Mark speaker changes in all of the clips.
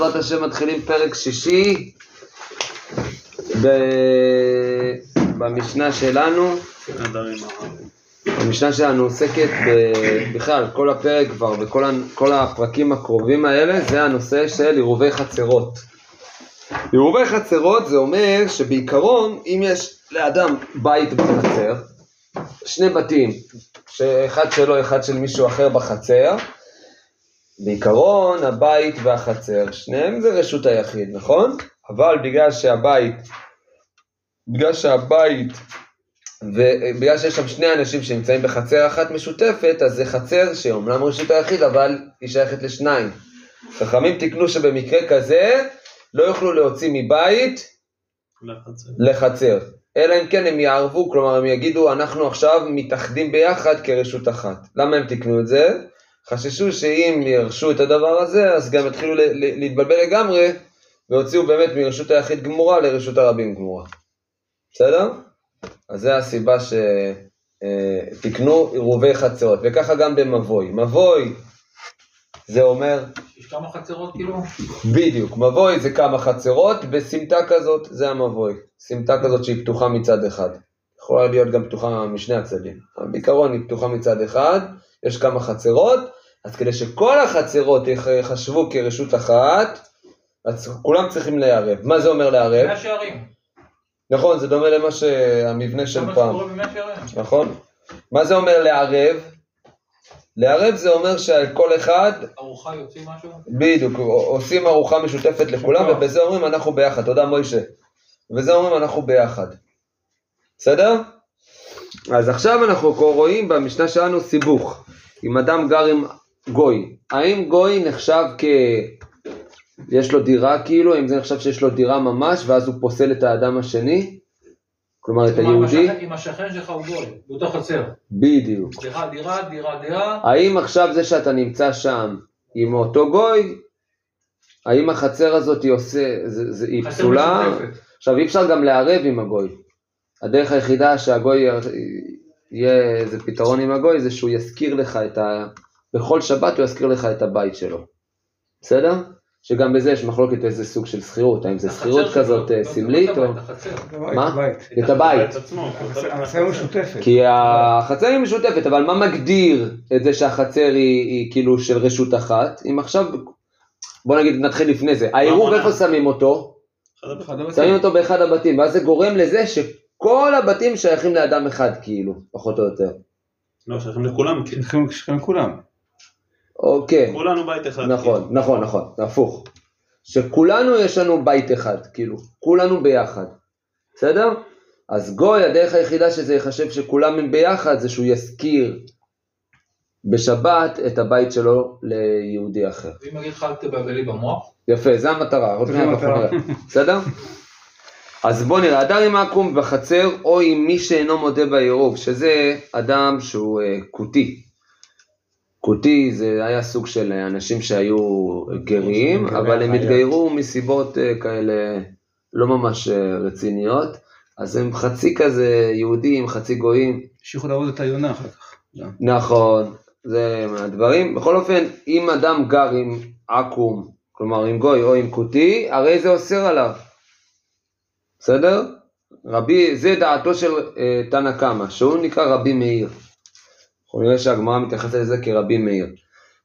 Speaker 1: בעזרת השם מתחילים פרק שישי ב... במשנה שלנו. המשנה שלנו עוסקת ב... בכלל, כל הפרק כבר וכל כל הפרקים הקרובים האלה זה הנושא של עירובי חצרות. עירובי חצרות זה אומר שבעיקרון אם יש לאדם בית בחצר, שני בתים, שאחד שלו, אחד של מישהו אחר בחצר, בעיקרון הבית והחצר, שניהם זה רשות היחיד, נכון? אבל בגלל שהבית, בגלל שהבית, ובגלל שיש שם שני אנשים שנמצאים בחצר אחת משותפת, אז זה חצר שאומנם רשות היחיד, אבל היא שייכת לשניים. חכמים תיקנו שבמקרה כזה לא יוכלו להוציא מבית לחצר. לחצר. אלא אם כן הם יערבו, כלומר הם יגידו אנחנו עכשיו מתאחדים ביחד כרשות אחת. למה הם תיקנו את זה? חששו שאם ירשו את הדבר הזה, אז גם יתחילו להתבלבל לגמרי, והוציאו באמת מרשות היחיד גמורה לרשות הרבים גמורה. בסדר? אז זה הסיבה שתיקנו עירובי חצרות, וככה גם במבוי. מבוי זה אומר...
Speaker 2: יש כמה חצרות כאילו?
Speaker 1: בדיוק, מבוי זה כמה חצרות בסמטה כזאת, זה המבוי. סמטה כזאת שהיא פתוחה מצד אחד. יכולה להיות גם פתוחה משני הצדדים, אבל בעיקרון היא פתוחה מצד אחד, יש כמה חצרות, אז כדי שכל החצרות יחשבו כרשות אחת, אז כולם צריכים לערב. מה זה אומר לערב?
Speaker 2: מאה שערים.
Speaker 1: נכון, זה דומה למה שהמבנה של פעם.
Speaker 2: מה שקורה במאה שערים.
Speaker 1: נכון. מה זה אומר לערב? לערב זה אומר שעל כל אחד...
Speaker 2: ארוחה יוצאים משהו?
Speaker 1: בדיוק, עושים ארוחה משותפת לכולם, ובזה אומרים אנחנו ביחד. תודה מוישה. ובזה אומרים אנחנו ביחד. בסדר? אז עכשיו אנחנו רואים במשנה שלנו סיבוך. אם אדם גר עם גוי, האם גוי נחשב כ... יש לו דירה כאילו, האם זה נחשב שיש לו דירה ממש ואז הוא פוסל את האדם השני? כלומר את היהודי?
Speaker 2: אם השכן שלך הוא גוי, באותו חצר.
Speaker 1: בדיוק.
Speaker 2: דירה, דירה, דירה, דירה.
Speaker 1: האם עכשיו זה שאתה נמצא שם עם אותו גוי, האם החצר הזאת היא עושה, זה, זה, היא פסולה? עכשיו אי אפשר גם לערב עם הגוי. הדרך היחידה שהגוי יהיה איזה פתרון עם הגוי זה שהוא יזכיר לך את ה... בכל שבת הוא יזכיר לך את הבית שלו. בסדר? שגם בזה יש מחלוקת איזה סוג של שכירות, האם זה שכירות כזאת אה, סמלית או... מה? את הבית.
Speaker 3: החצר משותפת.
Speaker 1: כי החצר היא משותפת, אבל מה מגדיר את זה שהחצר היא כאילו של רשות אחת? אם עכשיו, בוא נגיד נתחיל לפני זה, העירוב איפה שמים אותו? שמים אותו באחד הבתים, ואז זה גורם לזה שכל הבתים שייכים לאדם אחד כאילו, פחות או יותר.
Speaker 4: לא, שייכים לכולם.
Speaker 3: שייכים לכולם.
Speaker 1: אוקיי.
Speaker 4: כולנו בית אחד.
Speaker 1: נכון, כאילו. נכון, נכון, הפוך. שכולנו יש לנו בית אחד, כאילו, כולנו ביחד. בסדר? אז גוי, הדרך היחידה שזה ייחשב שכולם הם ביחד, זה שהוא יזכיר בשבת את הבית שלו ליהודי אחר.
Speaker 2: ואם אגיד לך אל תבלבלי במוח?
Speaker 1: יפה, זה המטרה, עוד מעט אנחנו נראה. בסדר? אז בוא נראה, אדם עם עקום בחצר או עם מי שאינו מודה בעירוב, שזה אדם שהוא כותי. Uh, כותי זה היה סוג של אנשים שהיו גרים, אבל הם התגיירו מסיבות אה, כאלה לא ממש אה, רציניות, אז הם חצי כזה יהודים, חצי גויים.
Speaker 3: המשיכו לעבוד את היונה אחר כך.
Speaker 1: נכון, זה מהדברים. בכל אופן, אם אדם גר עם עכו"ם, כלומר עם גוי או עם כותי, הרי זה אוסר עליו. בסדר? רבי, זה דעתו של אה, תנא קמא, שהוא נקרא רבי מאיר. אנחנו נראה שהגמרא מתייחסת לזה כרבי מאיר.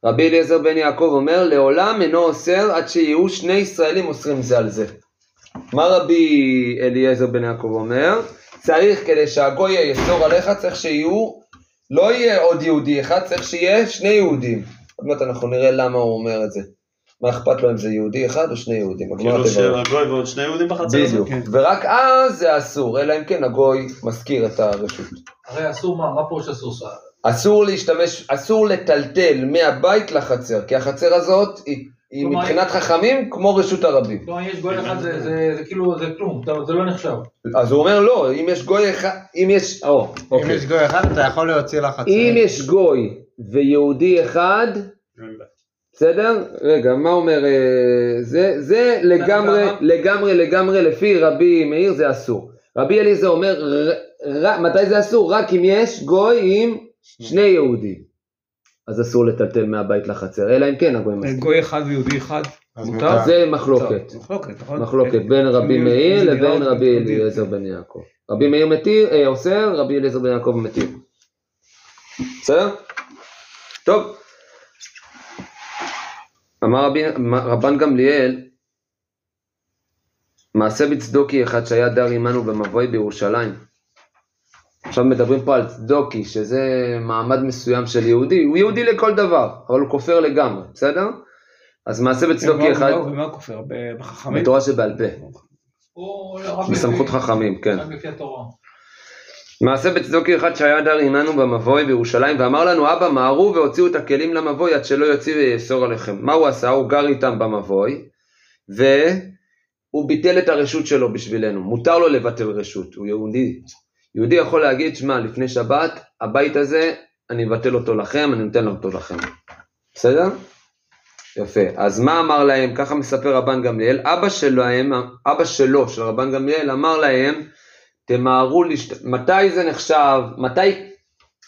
Speaker 1: רבי אליעזר בן יעקב אומר, לעולם אינו אוסר עד שיהיו שני ישראלים אוסרים זה על זה. מה רבי אליעזר בן יעקב אומר? צריך כדי שהגוי יאסור עליך, צריך שיהיו, לא יהיה עוד יהודי אחד, צריך שיהיה שני יהודים. עוד מעט אנחנו נראה למה הוא אומר את זה. מה אכפת לו אם זה יהודי אחד או שני יהודים?
Speaker 4: כאילו שהגוי ועוד שני יהודים בחצר
Speaker 1: הזאת? בדיוק, ורק אז זה אסור, אלא אם כן הגוי מזכיר את הרשות.
Speaker 2: הרי אסור מה? מה פירוש אסור?
Speaker 1: אסור להשתמש, אסור לטלטל מהבית לחצר, כי החצר הזאת היא, היא מבחינת חכמים כמו רשות הרבים.
Speaker 2: אם יש גוי אחד זה, זה, זה כאילו, זה כלום, זה לא נחשב.
Speaker 1: אז הוא אומר לא, אם יש גוי אחד, אם יש, או,
Speaker 3: אוקיי. אם יש גוי אחד אתה יכול להוציא לחצר.
Speaker 1: אם יש גוי ויהודי אחד, בסדר? רגע, מה אומר, אה, זה, זה לגמרי, לגמרי, לגמרי, לפי רבי מאיר זה אסור. רבי אליעזר אומר, מתי זה אסור? רק אם יש גוי עם שני יהודים, אז אסור לטלטל מהבית לחצר, אלא אם כן הגוי מסכים.
Speaker 3: גוי אחד ויהודי אחד? אז
Speaker 1: מותר? זה מחלוקת.
Speaker 3: מחלוקת, נכון?
Speaker 1: מחלוקת בין רבי מאיר לבין רבי. אליעזר בן יעקב. רבי מאיר מתיר, אה, אוסר, רבי אליעזר בן יעקב מתיר. בסדר? טוב. אמר רבי, רבן גמליאל, מעשה בצדוקי אחד שהיה דר עמנו במבוי בירושלים. עכשיו מדברים פה על צדוקי, שזה מעמד מסוים של יהודי, הוא יהודי לכל דבר, אבל הוא כופר לגמרי, בסדר? אז מעשה בצדוקי אחד,
Speaker 3: ומה- ומה הוא כופר? בחכמים?
Speaker 1: בתורה שבעל פה.
Speaker 2: רק
Speaker 1: בסמכות חכמים, כן. מעשה בצדוקי אחד שהיה דר עמנו במבוי בירושלים ואמר לנו אבא מהרו והוציאו את הכלים למבוי עד שלא יוציא ויאסור עליכם. מה הוא עשה? הוא גר איתם במבוי והוא ביטל את הרשות שלו בשבילנו. מותר לו לבטל רשות, הוא יהודי. יהודי יכול להגיד, שמע, לפני שבת, הבית הזה, אני מבטל אותו לכם, אני נותן אותו לכם. בסדר? יפה. אז מה אמר להם? ככה מספר רבן גמליאל. אבא שלהם, אבא שלו, של רבן גמליאל, אמר להם, תמהרו, לשת... מתי זה נחשב, מתי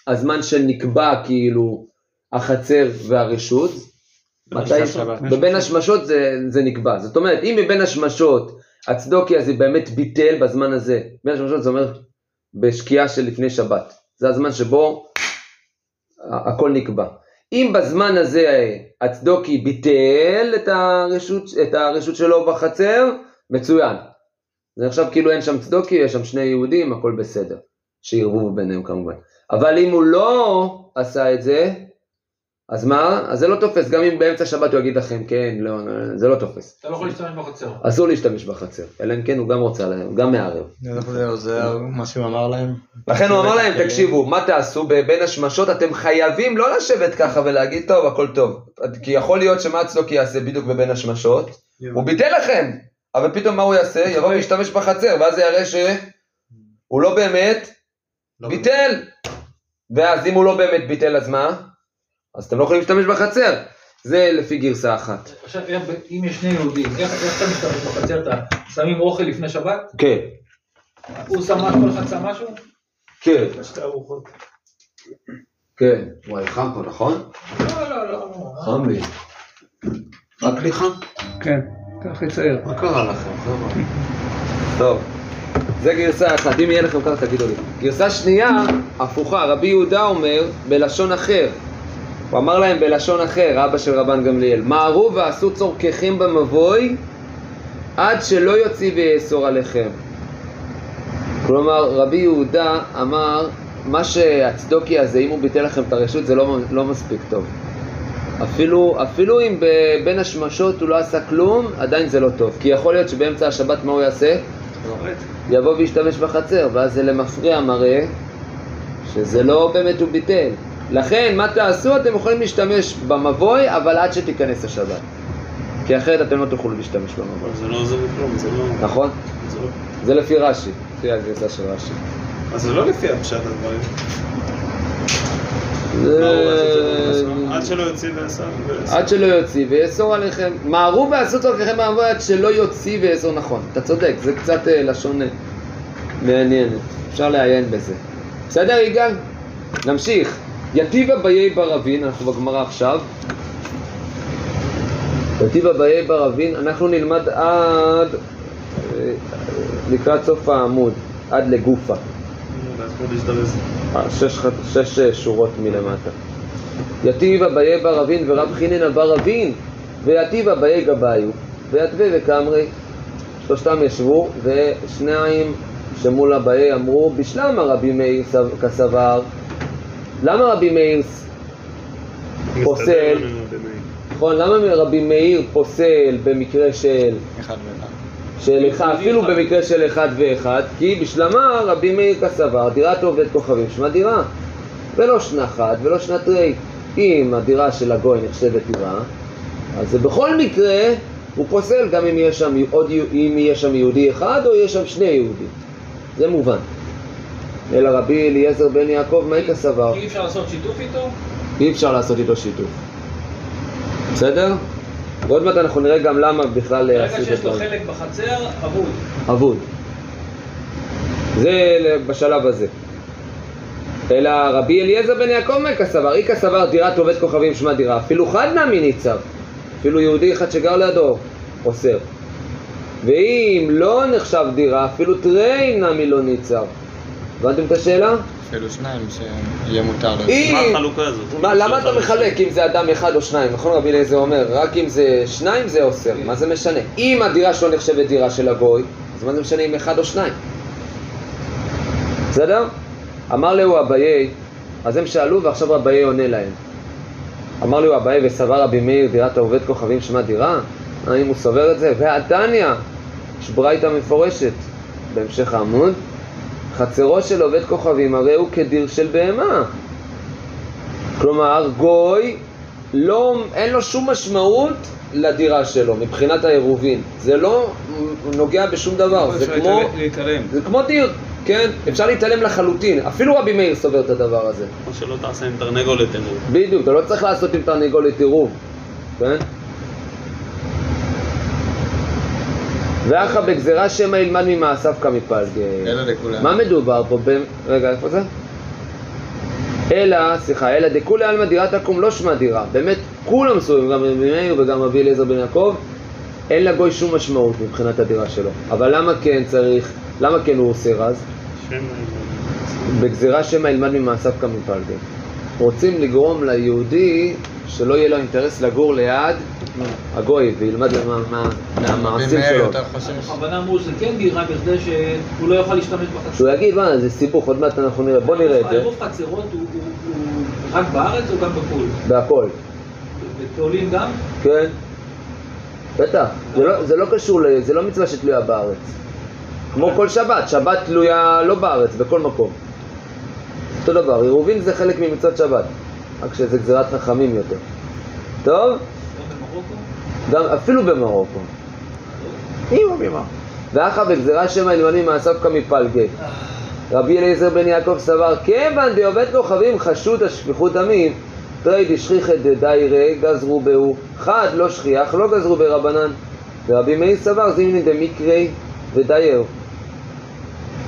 Speaker 1: הזמן שנקבע כאילו החצר והרשות? מתי? בבין השמשות זה, זה נקבע. זאת אומרת, אם מבין השמשות הצדוקי הזה באמת ביטל בזמן הזה, בין השמשות זה אומר בשקיעה של לפני שבת. זה הזמן שבו הכל נקבע. אם בזמן הזה הצדוקי ביטל את הרשות, את הרשות שלו בחצר, מצוין. זה נחשב כאילו אין שם צדוקי, יש שם שני יהודים, הכל בסדר. שירבו ביניהם כמובן. אבל אם הוא לא עשה את זה, אז מה? אז זה לא תופס, גם אם באמצע שבת הוא יגיד לכם, כן, לא, זה לא תופס.
Speaker 2: אתה לא יכול להשתמש בחצר.
Speaker 1: אסור להשתמש בחצר, אלא אם כן הוא גם רוצה, הוא גם מערב.
Speaker 5: זהו, זה מה שהוא אמר להם.
Speaker 1: לכן הוא אמר להם, תקשיבו, מה תעשו בין השמשות, אתם חייבים לא לשבת ככה ולהגיד, טוב, הכל טוב. כי יכול להיות שמה הצדוקי יעשה בדיוק בבין השמשות, הוא ביטל לכם, אבל פתאום מה הוא יעשה? יבוא וישתמש בחצר, ואז זה יראה שהוא לא באמת
Speaker 5: לא
Speaker 1: ביטל. ואז אם הוא לא באמת ביטל, אז מה? אז אתם לא יכולים להשתמש בחצר. זה לפי גרסה אחת.
Speaker 2: עכשיו, אם יש שני יהודים, איך אתה משתמש בחצר? אתה שמים אוכל לפני שבת?
Speaker 1: כן,
Speaker 2: הוא שם משהו, כל אחד שם משהו?
Speaker 1: כן,
Speaker 4: שתי ארוחות.
Speaker 1: כן. וואי, חם פה, נכון?
Speaker 2: לא, לא, לא.
Speaker 1: חם לי.
Speaker 5: רק לך?
Speaker 3: כן, אתה הכי צעיר.
Speaker 5: מה קרה לכם? חבר'ה?
Speaker 1: טוב, זה גרסה אחת, אם יהיה לכם ככה תגידו לי. גרסה שנייה, הפוכה, רבי יהודה אומר בלשון אחר. הוא אמר להם בלשון אחר, אבא של רבן גמליאל, מהרו ועשו צורככם במבוי עד שלא יוציא ויאסור עליכם. כלומר, רבי יהודה אמר, מה שהצדוקי הזה, אם הוא ביטל לכם את הרשות, זה לא, לא מספיק טוב. אפילו, אפילו אם בין השמשות הוא לא עשה כלום, עדיין זה לא טוב. כי יכול להיות שבאמצע השבת מה הוא יעשה? יבוא וישתמש בחצר, ואז זה למפרע מראה שזה לא באמת הוא ביטל. לכן, מה תעשו? אתם יכולים להשתמש במבוי, אבל עד שתיכנס השבת. כי אחרת אתם לא תוכלו להשתמש במבוי.
Speaker 4: זה לא עוזר בכלום, זה לא...
Speaker 1: נכון?
Speaker 4: זה לא...
Speaker 1: זה לפי רש"י, לפי הגרסה של רש"י.
Speaker 4: אז זה לא לפי הפשט הדברים.
Speaker 1: זה-?
Speaker 4: עד שלא יוציא ועשה.
Speaker 1: עד שלא יוציא ויאסור עליכם. מהרו ועשו צורככם במבוי עד שלא יוציא ויאסור נכון. אתה צודק, זה קצת אה, לשון אה, מעניינת. אפשר לעיין בזה. בסדר, יגאל? נמשיך. יתיבה ביי ברבין, אנחנו בגמרא עכשיו. יתיבה ביי ברבין, אנחנו נלמד עד אה, לקראת סוף העמוד, עד לגופה. אה, שש, שש אה, שורות מלמטה. יתיב אביי בר אבין ורב חינן בר אבין ויתיב אביי גבאיו ויתווה וקמרי שלושתם ישבו ושניים שמול אביי אמרו בשלמה רבי מאיר סב- כסבר למה רבי מאיר פוסל. נכון, למה רבי מאיר פוסל במקרה של
Speaker 5: אחד ואחד.
Speaker 1: של אחד, אפילו במקרה של אחד ואחד, כי בשלמה רבי מאיר כסבר, דירת עובד כוכבים, שמה דירה, ולא שנה אחת ולא שנת רי. אם הדירה של הגוי נחשבת דירה, אז זה בכל מקרה הוא פוסל גם אם יהיה שם עוד, אם יהיה שם יהודי אחד או יהיה שם שני יהודים. זה מובן. אלא רבי אליעזר בן יעקב מייקה סבר,
Speaker 2: אי אפשר לעשות שיתוף איתו?
Speaker 1: אי אפשר לעשות איתו שיתוף. בסדר? ועוד מעט אנחנו נראה גם למה בכלל
Speaker 2: ברגע שיש לו. חלק בחצר, אבוד.
Speaker 1: אבוד. זה בשלב הזה. אלא רבי אליעזר בן יעקב מכה סבר, איכא סבר דירת עובד כוכבים שמה דירה, אפילו חד נמי ניצב. אפילו יהודי אחד שגר לידו אוסר. ואם לא נחשב דירה, אפילו תרי נמי לא ניצר. הבנתם את השאלה?
Speaker 5: אפילו שניים שיהיה מותר לו.
Speaker 1: אם-
Speaker 4: מה החלוקה הזאת?
Speaker 1: מה, למה אתה מחלק אם זה אדם אחד או שניים? נכון רבי אליעזר אומר, רק אם זה שניים זה אוסר, מה זה משנה? אם הדירה שלו נחשבת דירה של הגוי, אז מה זה משנה אם אחד או שניים? בסדר? אמר להו אביי, אז הם שאלו ועכשיו רביי עונה להם. אמר להו אביי וסבר רבי מאיר דירת העובד כוכבים שמה דירה? האם הוא סובר את זה? והתניא, יש ברייתא מפורשת בהמשך העמוד, חצרו של עובד כוכבים הרי הוא כדיר של בהמה. כלומר, גוי, לא, אין לו שום משמעות לדירה שלו מבחינת העירובין. זה לא נוגע בשום דבר, זה
Speaker 3: אפשר
Speaker 1: כמו,
Speaker 3: להתעלם.
Speaker 1: זה כמו דיר, כן? אפשר להתעלם לחלוטין. אפילו רבי מאיר סובר את הדבר הזה.
Speaker 4: כמו שלא תעשה עם תרנגולת עירוב.
Speaker 1: בדיוק, אתה לא צריך לעשות עם תרנגולת עירוב, כן? ואחא בגזירה שמא ילמד ממעשיו כמפלגי.
Speaker 5: אלא לכולם.
Speaker 1: מה מדובר פה? ב... רגע, איפה זה? אלא, סליחה, אלא דכולי עלמא דירת תקום לא שמע דירה. באמת, כולם סוברים, גם רבי מאיר וגם רבי אליעזר בן יעקב, אין לגוי שום משמעות מבחינת הדירה שלו. אבל למה כן צריך, למה כן הוא אוסר אז?
Speaker 4: שם
Speaker 1: בגזירה שמא ילמד ממעשיו כמפלגי. רוצים לגרום ליהודי שלא יהיה לו אינטרס לגור ליד הגוי וילמד מה- מה- מהמעשים שלו.
Speaker 5: יותר חושב ש...
Speaker 2: בכוונה אמרו שזה כן דירה בכדי שהוא לא יוכל להשתמש בחצר.
Speaker 1: שהוא יגיד, מה, זה סיבוך, עוד מעט אנחנו נראה, בוא נראה את זה,
Speaker 2: העירוב חצרות הוא- רק בארץ או גם בחו"ל?
Speaker 1: בהכל,
Speaker 2: בתולים גם?
Speaker 1: כן? בטח, זה לא- זה לא קשור, זה לא מצווה שתלויה בארץ. כמו כל שבת, שבת תלויה לא בארץ, בכל מקום. אותו דבר, עירובין זה חלק ממצוות שבת, רק שזה גזירת חכמים יותר. טוב?
Speaker 2: גם
Speaker 1: אפילו במרוקו. אימא בימה. ואחא בגזירה שמא ילמדים מעשיו כמפלגי. רבי אליעזר בן יעקב סבר, כיוון דעובד כוכבים חשוד השפיכות דמים, תרי דשכיחא דדיירי גזרו בהו, חד לא שכיח לא גזרו ברבנן. ורבי מאיר סבר זימני דמקרי ודייר.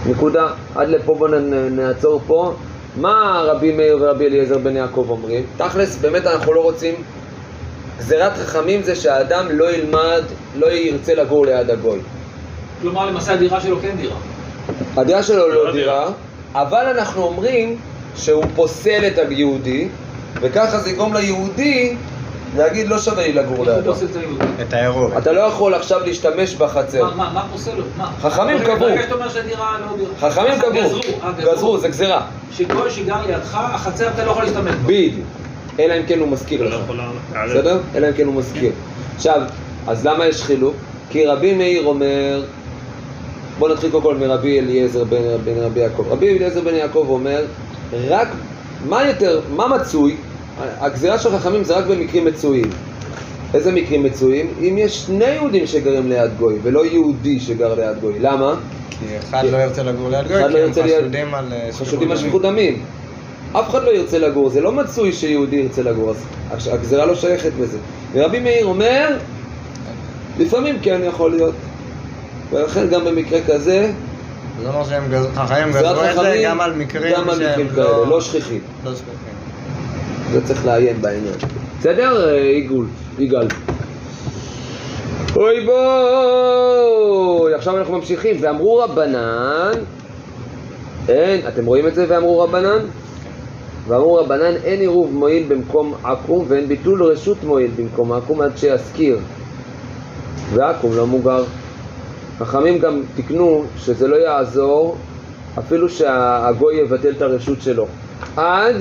Speaker 1: נקודה. עד לפה בואו נ- נעצור פה. מה רבי מאיר ורבי אליעזר בן יעקב אומרים? תכלס, באמת אנחנו לא רוצים גזירת חכמים זה שהאדם לא ילמד, לא ירצה לגור ליד הגוי.
Speaker 2: כלומר, למעשה הדירה שלו כן דירה.
Speaker 1: הדעה שלו
Speaker 4: לא
Speaker 1: לא דירה, אבל אנחנו אומרים שהוא פוסל את היהודי, וככה זה יגרום ליהודי להגיד לא שווה לי לגור
Speaker 2: איך הוא
Speaker 1: לידו.
Speaker 2: פוסל את היהודי?
Speaker 5: את העירוב.
Speaker 1: אתה לא יכול עכשיו להשתמש בחצר.
Speaker 2: מה- מה מה פוסל לו? מה?
Speaker 1: חכמים קבעו.
Speaker 2: ברגע שאתה אומר שהדירה לא דירה.
Speaker 1: חכמים
Speaker 2: אז
Speaker 1: קבעו,
Speaker 2: גזרו, אה,
Speaker 1: גזרו, זה גזירה.
Speaker 2: שכל שגר לידך, החצר אתה לא יכול להשתמש בה.
Speaker 1: בדיוק. אלא אם כן הוא מזכיר
Speaker 4: לא
Speaker 1: לך.
Speaker 4: יכולה...
Speaker 1: בסדר? אלא אם כן הוא מזכיר. עכשיו, אז למה יש חילוק? כי רבי מאיר אומר, בוא נתחיל קודם כל מרבי אליעזר בן, בן רבי יעקב. רבי אליעזר בן יעקב אומר, רק, מה יותר, מה מצוי? הגזירה של חכמים זה רק במקרים מצויים. איזה מקרים מצויים? אם יש שני יהודים שגרים ליד גוי, ולא יהודי שגר ליד גוי. למה?
Speaker 5: כי אחד לא ירצה לגור ליד גוי,
Speaker 1: אחד
Speaker 5: כי
Speaker 1: לא
Speaker 5: הם
Speaker 1: ירצה ליד-
Speaker 5: חשודים על אה,
Speaker 1: חשודים על
Speaker 5: שפיכות
Speaker 1: שפיכות דמים. אף אחד לא ירצה לגור, זה לא מצוי שיהודי ירצה לגור, אז הגזירה לא שייכת בזה. ורבי מאיר אומר, לפעמים כן יכול להיות. ולכן גם במקרה כזה,
Speaker 5: זה אומר שהם גז- חכמים גזרו את זה גם על מקרים
Speaker 1: גם על
Speaker 5: שהם
Speaker 1: מקרים כאלה, לא שכיחים.
Speaker 5: לא שכיחים.
Speaker 1: זה צריך לעיין בעניין. בסדר, אה, עיגול, יגאל. אוי בואי, עכשיו אנחנו ממשיכים. ואמרו רבנן, אין, אתם רואים את זה? ואמרו רבנן? ואמרו רבנן, אין עירוב מועיל במקום עכו"ם ואין ביטול רשות מועיל במקום עכו"ם עד שיזכיר. ועכו"ם לא מוגר. חכמים גם תיקנו שזה לא יעזור אפילו שהגוי יבטל את הרשות שלו. עד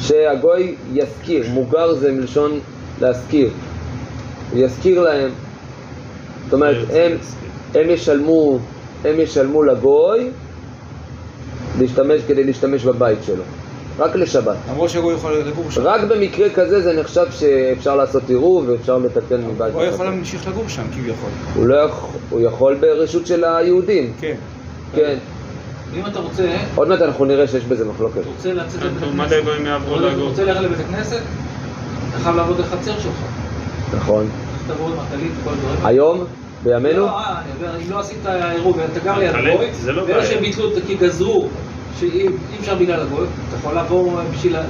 Speaker 1: שהגוי יזכיר, מוגר זה מלשון להזכיר, יזכיר להם, זאת אומרת, הם, הם ישלמו, הם ישלמו לגוי להשתמש, כדי להשתמש בבית שלו, רק לשבת.
Speaker 3: למרות שהוא יכול לגור שם.
Speaker 1: רק במקרה כזה זה נחשב שאפשר לעשות עירוב ואפשר לתקן מבית.
Speaker 3: הוא יכול
Speaker 1: לחצר.
Speaker 3: להמשיך לגור שם כביכול.
Speaker 1: הוא לא יכול, הוא יכול ברשות של היהודים,
Speaker 3: כן.
Speaker 1: כן.
Speaker 2: אם אתה רוצה,
Speaker 1: עוד מעט אנחנו נראה שיש בזה מחלוקת.
Speaker 2: רוצה לצאת לבית
Speaker 4: טוב, מה
Speaker 2: הכנסת,
Speaker 4: יעברו
Speaker 2: רוצה- ללכת לבית הכנסת, אתה חייב לעבוד בחצר שלך.
Speaker 1: נכון.
Speaker 2: תבוא עם הטלית וכל הדברים.
Speaker 1: היום, בימינו,
Speaker 2: לא, אה, אם לא עשית עירוב ואתה גר ליד
Speaker 4: הטלית,
Speaker 2: גוי,
Speaker 4: זה לא
Speaker 2: ואלה. שהם ביטלו את זה כי גזרו, שאי אי אפשר בגלל הגוי, אתה יכול לעבור בשביל ל-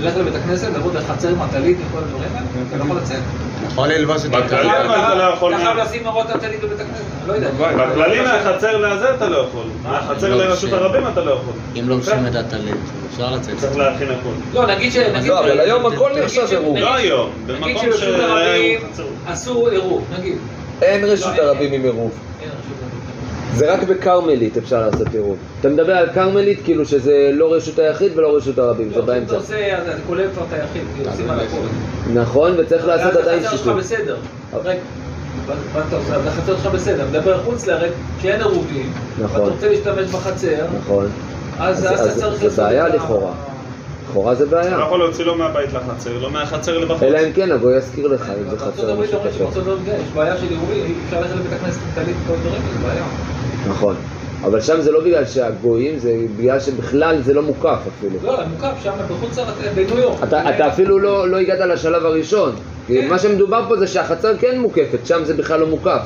Speaker 2: ללכת לבית הכנסת, לעבוד לחצר עם הטלית וכל הדברים האלה, אתה לא יכול לצאת.
Speaker 5: יכול ללבוש את
Speaker 4: בכללי
Speaker 5: הכלל.
Speaker 4: אבל אתה לא יכול
Speaker 2: אתה חייב לשים מראות הטלית בבית הכנסת, לא יודע.
Speaker 4: בכללי מהחצר לזה אתה לא יכול. מהחצר
Speaker 5: לא,
Speaker 4: לרשות הרבים אתה לא יכול.
Speaker 5: אם לובשים את הטלית, אפשר לצאת.
Speaker 4: צריך להכין הכל.
Speaker 2: לא, נגיד ש...
Speaker 1: לא, אבל
Speaker 2: ש-
Speaker 1: היום הכל נחשב עירוב.
Speaker 4: לא
Speaker 2: ש-
Speaker 4: היום,
Speaker 2: נגיד
Speaker 4: במקום
Speaker 2: שברשות הרבים. עשו עירוב, נגיד.
Speaker 1: אין רשות
Speaker 2: לא, אין.
Speaker 1: הרבים עם עירוב.
Speaker 2: אין.
Speaker 1: זה רק בכרמלית אפשר לעשות עירוב. אתה מדבר על כרמלית כאילו שזה לא רשות היחיד ולא רשות הרבים, זה
Speaker 2: לא, כשאתה
Speaker 1: באמצע.
Speaker 2: עושה, אז אתה כולל כבר את היחיד, עושים על הכל.
Speaker 1: נכון, וצריך לעשות עדיין
Speaker 2: החצר שלך
Speaker 1: שיתוף.
Speaker 2: בסדר. עושה? החצר שלך בסדר. מדבר חוץ לארץ, שאין עירובים,
Speaker 1: נכון.
Speaker 2: ואתה רוצה להשתמש בחצר,
Speaker 1: נכון.
Speaker 2: אז אתה צריך
Speaker 1: זה
Speaker 2: לעשות
Speaker 1: בעיה
Speaker 2: את ה-
Speaker 1: לכאורה. לכאורה זה
Speaker 4: אתה לא
Speaker 1: בעיה.
Speaker 4: יכול להוציא לו מהבית לחצר, לא מהחצר לבחוץ.
Speaker 1: אלא אם כן הגוי יזכיר לך אם זה חצר משותפת.
Speaker 2: שבארצות הברית יש בעיה של עירובים, אי אפשר ללכת לבית הכנסת עם טלית וכל הדברים, זה בעיה.
Speaker 1: נכון. אבל שם זה לא בגלל שהגויים, זה בגלל שבכלל זה לא מוקף אפילו.
Speaker 2: לא, מוקף שם בחוץ לארץ, בניו יורק.
Speaker 1: אתה, אתה אפילו לא, לא הגעת לשלב הראשון. כי
Speaker 2: כן.
Speaker 1: מה שמדובר פה זה שהחצר כן מוקפת, שם זה בכלל לא מוקף.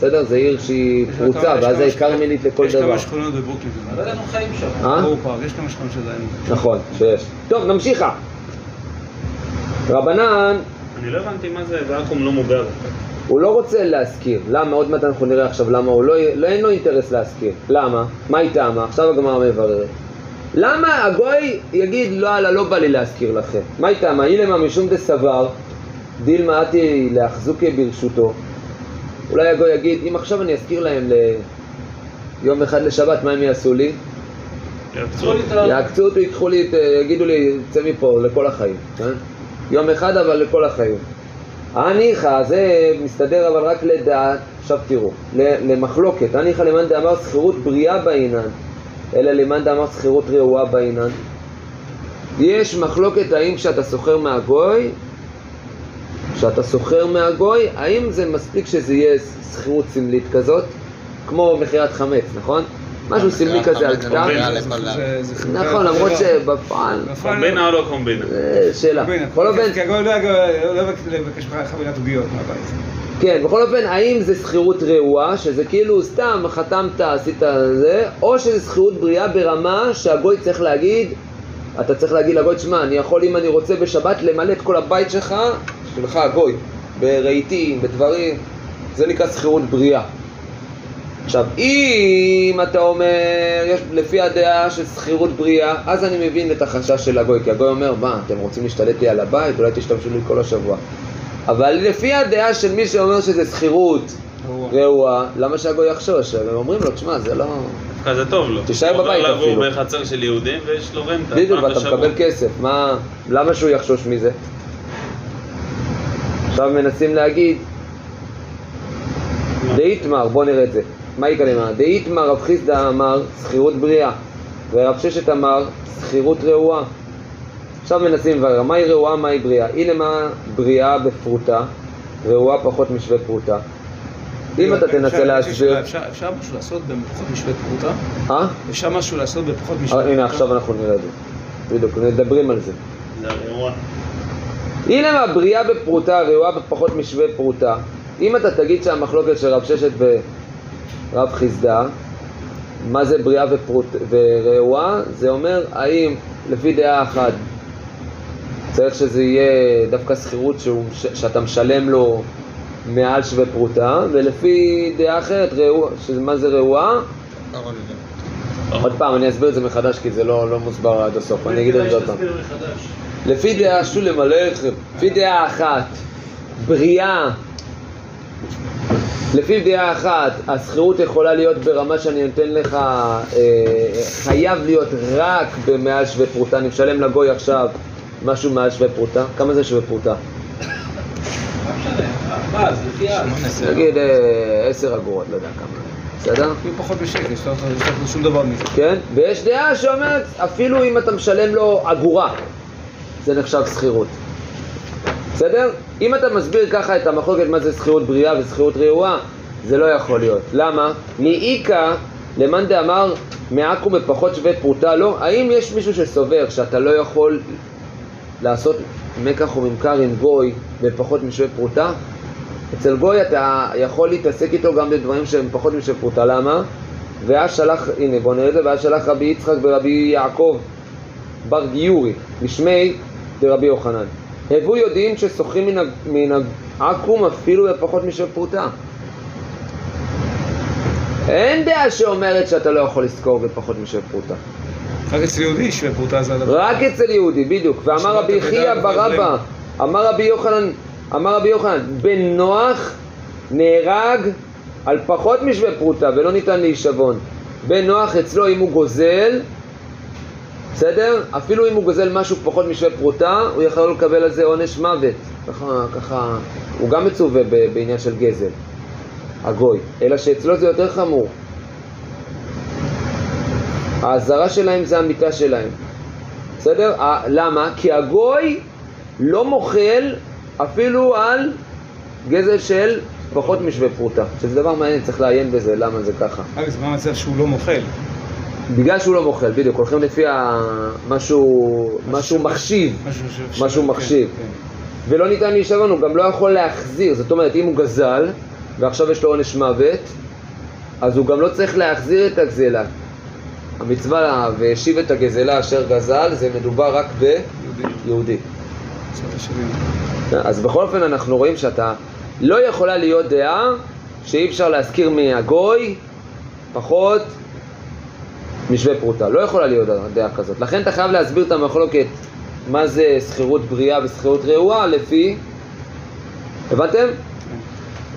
Speaker 1: בסדר? זה עיר שהיא
Speaker 3: יש
Speaker 1: פרוצה,
Speaker 3: יש
Speaker 1: ואז היא
Speaker 3: שכונות-
Speaker 1: כרמלית לכל
Speaker 3: יש
Speaker 1: דבר.
Speaker 3: כמה שכונות בברוקלין.
Speaker 2: לא יודע איך הם חיים שם.
Speaker 1: אה?
Speaker 3: יש כמה שכונות שעדיין.
Speaker 1: נכון, שיש. טוב, נמשיכה. רבנן,
Speaker 4: אני לא הבנתי מה זה ואקום לא מוגר.
Speaker 1: הוא לא רוצה להזכיר. למה? עוד מעט אנחנו נראה עכשיו למה הוא לא, לא אין לו אינטרס להזכיר. למה? מה היא טעמה? עכשיו הגמרא מבררת. למה הגוי יגיד לא, אללה, לא בא לי להזכיר לכם? מה היא טעמה? אילמה משום דסבר, דילמה אתי להחזוקי ברשותו. אולי הגוי יגיד, אם עכשיו אני אזכיר להם ליום אחד לשבת, מה הם יעשו לי? יעקצו אותי, ייקחו לי, יגידו לי, צא מפה לכל החיים, כן? יום אחד אבל לכל החיים. הניחא, זה מסתדר אבל רק לדעת, עכשיו תראו, ל- למחלוקת, הניחא למאן דאמר שכירות בריאה בעינן, אלא למאן דאמר שכירות רעועה בעינן. יש מחלוקת האם כשאתה סוחר מהגוי, כשאתה סוחר מהגוי, האם זה מספיק שזה יהיה שכירות סמלית כזאת, כמו מכירת חמץ, נכון? משהו סמלי כזה על כתב. נכון, למרות שבפועל,
Speaker 3: בפועל-
Speaker 4: קומבינה או לא קומבינה?
Speaker 1: זה שאלה. בכל אופן,
Speaker 3: כי הגוי לא יגיע- לא יבקש לבקש ממך חבילת עוגיות מהבית.
Speaker 1: כן, בכל אופן, האם זה שכירות רעועה, שזה כאילו סתם חתמת, עשית זה, או שזה שכירות בריאה ברמה שהגוי צריך להגיד, אתה צריך להגיד לגוי, שמע, אני יכול אם אני רוצה בשבת למלא את כל הבית שלך, שלך הגוי, ברהיטים, בדברים, זה נקרא שכירות בריאה. עכשיו, אם אתה אומר, יש, לפי הדעה של שכירות בריאה, אז אני מבין את החשש של הגוי, כי הגוי אומר, מה, אתם רוצים להשתלט לי על הבית? אולי תשתמשו לי כל השבוע. אבל לפי הדעה של מי שאומר שזה שכירות רעועה, למה שהגוי יחשוש? הם אומרים לו, תשמע, זה לא...
Speaker 4: דווקא זה טוב לו.
Speaker 1: תישאר
Speaker 4: הוא עובר
Speaker 1: בבית
Speaker 4: לגור
Speaker 1: אפילו.
Speaker 4: בחצר של יהודים ויש לו רנטה.
Speaker 1: בדיוק, ואתה. מקבל כסף, מה... למה שהוא יחשוש מזה? עכשיו מנסים להגיד, דאיתמר, בוא נראה את זה. מה יקרה? דאיתמר רב חיסדא אמר שכירות בריאה, ורב ששת אמר שכירות רעועה. עכשיו מנסים לברר, מהי רעועה, מהי בריאה? הנה מה בריאה בפרוטה, רעועה פחות משווה פרוטה. אם אתה תנסה להסביר...
Speaker 3: אפשר- משהו לעשות בפחות משווה פרוטה?
Speaker 1: אה?
Speaker 3: אפשר משהו לעשות בפחות
Speaker 1: אה,
Speaker 3: משווה פרוטה?
Speaker 1: הנה עכשיו אנחנו נראה את זה. בדיוק, מדברים על זה. הנה מה, בריאה בפרוטה, רעועה בפחות משווה פרוטה. אם אתה תגיד שהמחלוקת של רב ששת ורב חיסדא, מה זה בריאה ופרוט... ורעועה, זה אומר האם לפי דעה אחת צריך שזה יהיה דווקא שכירות שהוא- ש... שאתה משלם לו מעל שווה פרוטה, ולפי דעה אחרת, רעוע... מה זה רעועה? עוד פעם, אני אסביר את זה מחדש כי זה לא, לא מוסבר עד הסוף, אני אגיד את זה עוד פעם. לפי דעה שולם עליכם, לפי דעה אחת, בריאה, לפי דעה אחת, השכירות יכולה להיות ברמה שאני נותן לך, אה, חייב להיות רק במעל שווה פרוטה, אני משלם לגוי עכשיו משהו מעל שווה פרוטה, כמה זה שווה פרוטה? נגיד אה, עשר אגורות, לא יודע כמה, בסדר?
Speaker 3: אפילו פחות משקל, יש יש לו שום דבר מזה.
Speaker 1: כן? ויש דעה שאומרת, אפילו אם אתה משלם לו אגורה, זה נחשב שכירות. בסדר? אם אתה מסביר ככה את המחלוקת מה זה שכירות בריאה ושכירות רעועה, זה לא יכול להיות. למה? מאיכא למאן דאמר מעכו בפחות שווה פרוטה לא? האם יש מישהו שסובר שאתה לא יכול לעשות מקח וממכר עם גוי בפחות משווה פרוטה? אצל גוי אתה יכול להתעסק איתו גם בדברים שהם פחות משווה פרוטה, למה? ואז שלח, הנה בוא נראה את זה, ואז שלח רבי יצחק ורבי יעקב בר גיורי, משמי דרבי יוחנן. הבו יודעים ששוחים מן ה- מן העכו"ם אפילו בפחות משווה פרוטה. אין דעה שאומרת שאתה לא יכול לשכור בפחות משווה פרוטה.
Speaker 3: רק אצל יהודי שווה פרוטה זה הדבר.
Speaker 1: רק אצל יהודי, בדיוק. ואמר רבי
Speaker 3: ודברים.
Speaker 1: ברבא, אמר רבי יוחנן, אמר רבי יוחנן, בן נוח נהרג על פחות משווה פרוטה ולא ניתן להישבון. בן נוח אצלו אם הוא גוזל, בסדר? אפילו אם הוא גוזל משהו פחות משווה פרוטה, הוא יכול לקבל על זה עונש מוות. ככה, ככה, הוא גם מצווה בעניין של גזל, הגוי. אלא שאצלו זה יותר חמור. האזהרה שלהם זה המיטה שלהם. בסדר? למה? כי הגוי לא מוחל אפילו על גזל של פחות משווה פרוטה. שזה דבר מעניין, צריך לעיין בזה, למה זה ככה.
Speaker 3: אגב, זה מה המצב שהוא לא מוחל.
Speaker 1: בגלל שהוא לא מוחל, בדיוק, הולכים לפי ה... משהו, משהו מחשיב,
Speaker 3: משהו כן,
Speaker 1: מחשיב.
Speaker 3: כן.
Speaker 1: ולא ניתן להישבון, הוא גם לא יכול להחזיר, זאת אומרת, אם הוא גזל, ועכשיו יש לו עונש מוות, אז הוא גם לא צריך להחזיר את הגזלה. המצווה והשיב את הגזלה אשר גזל, זה מדובר רק ביהודי.
Speaker 3: השני.
Speaker 1: אז בכל אופן אנחנו רואים שאתה לא יכולה להיות דעה שאי אפשר להזכיר מהגוי פחות משווה פרוטה. לא יכולה להיות דעה כזאת. לכן אתה חייב להסביר את המחלוקת מה זה שכירות בריאה ושכירות רעועה לפי... הבנתם?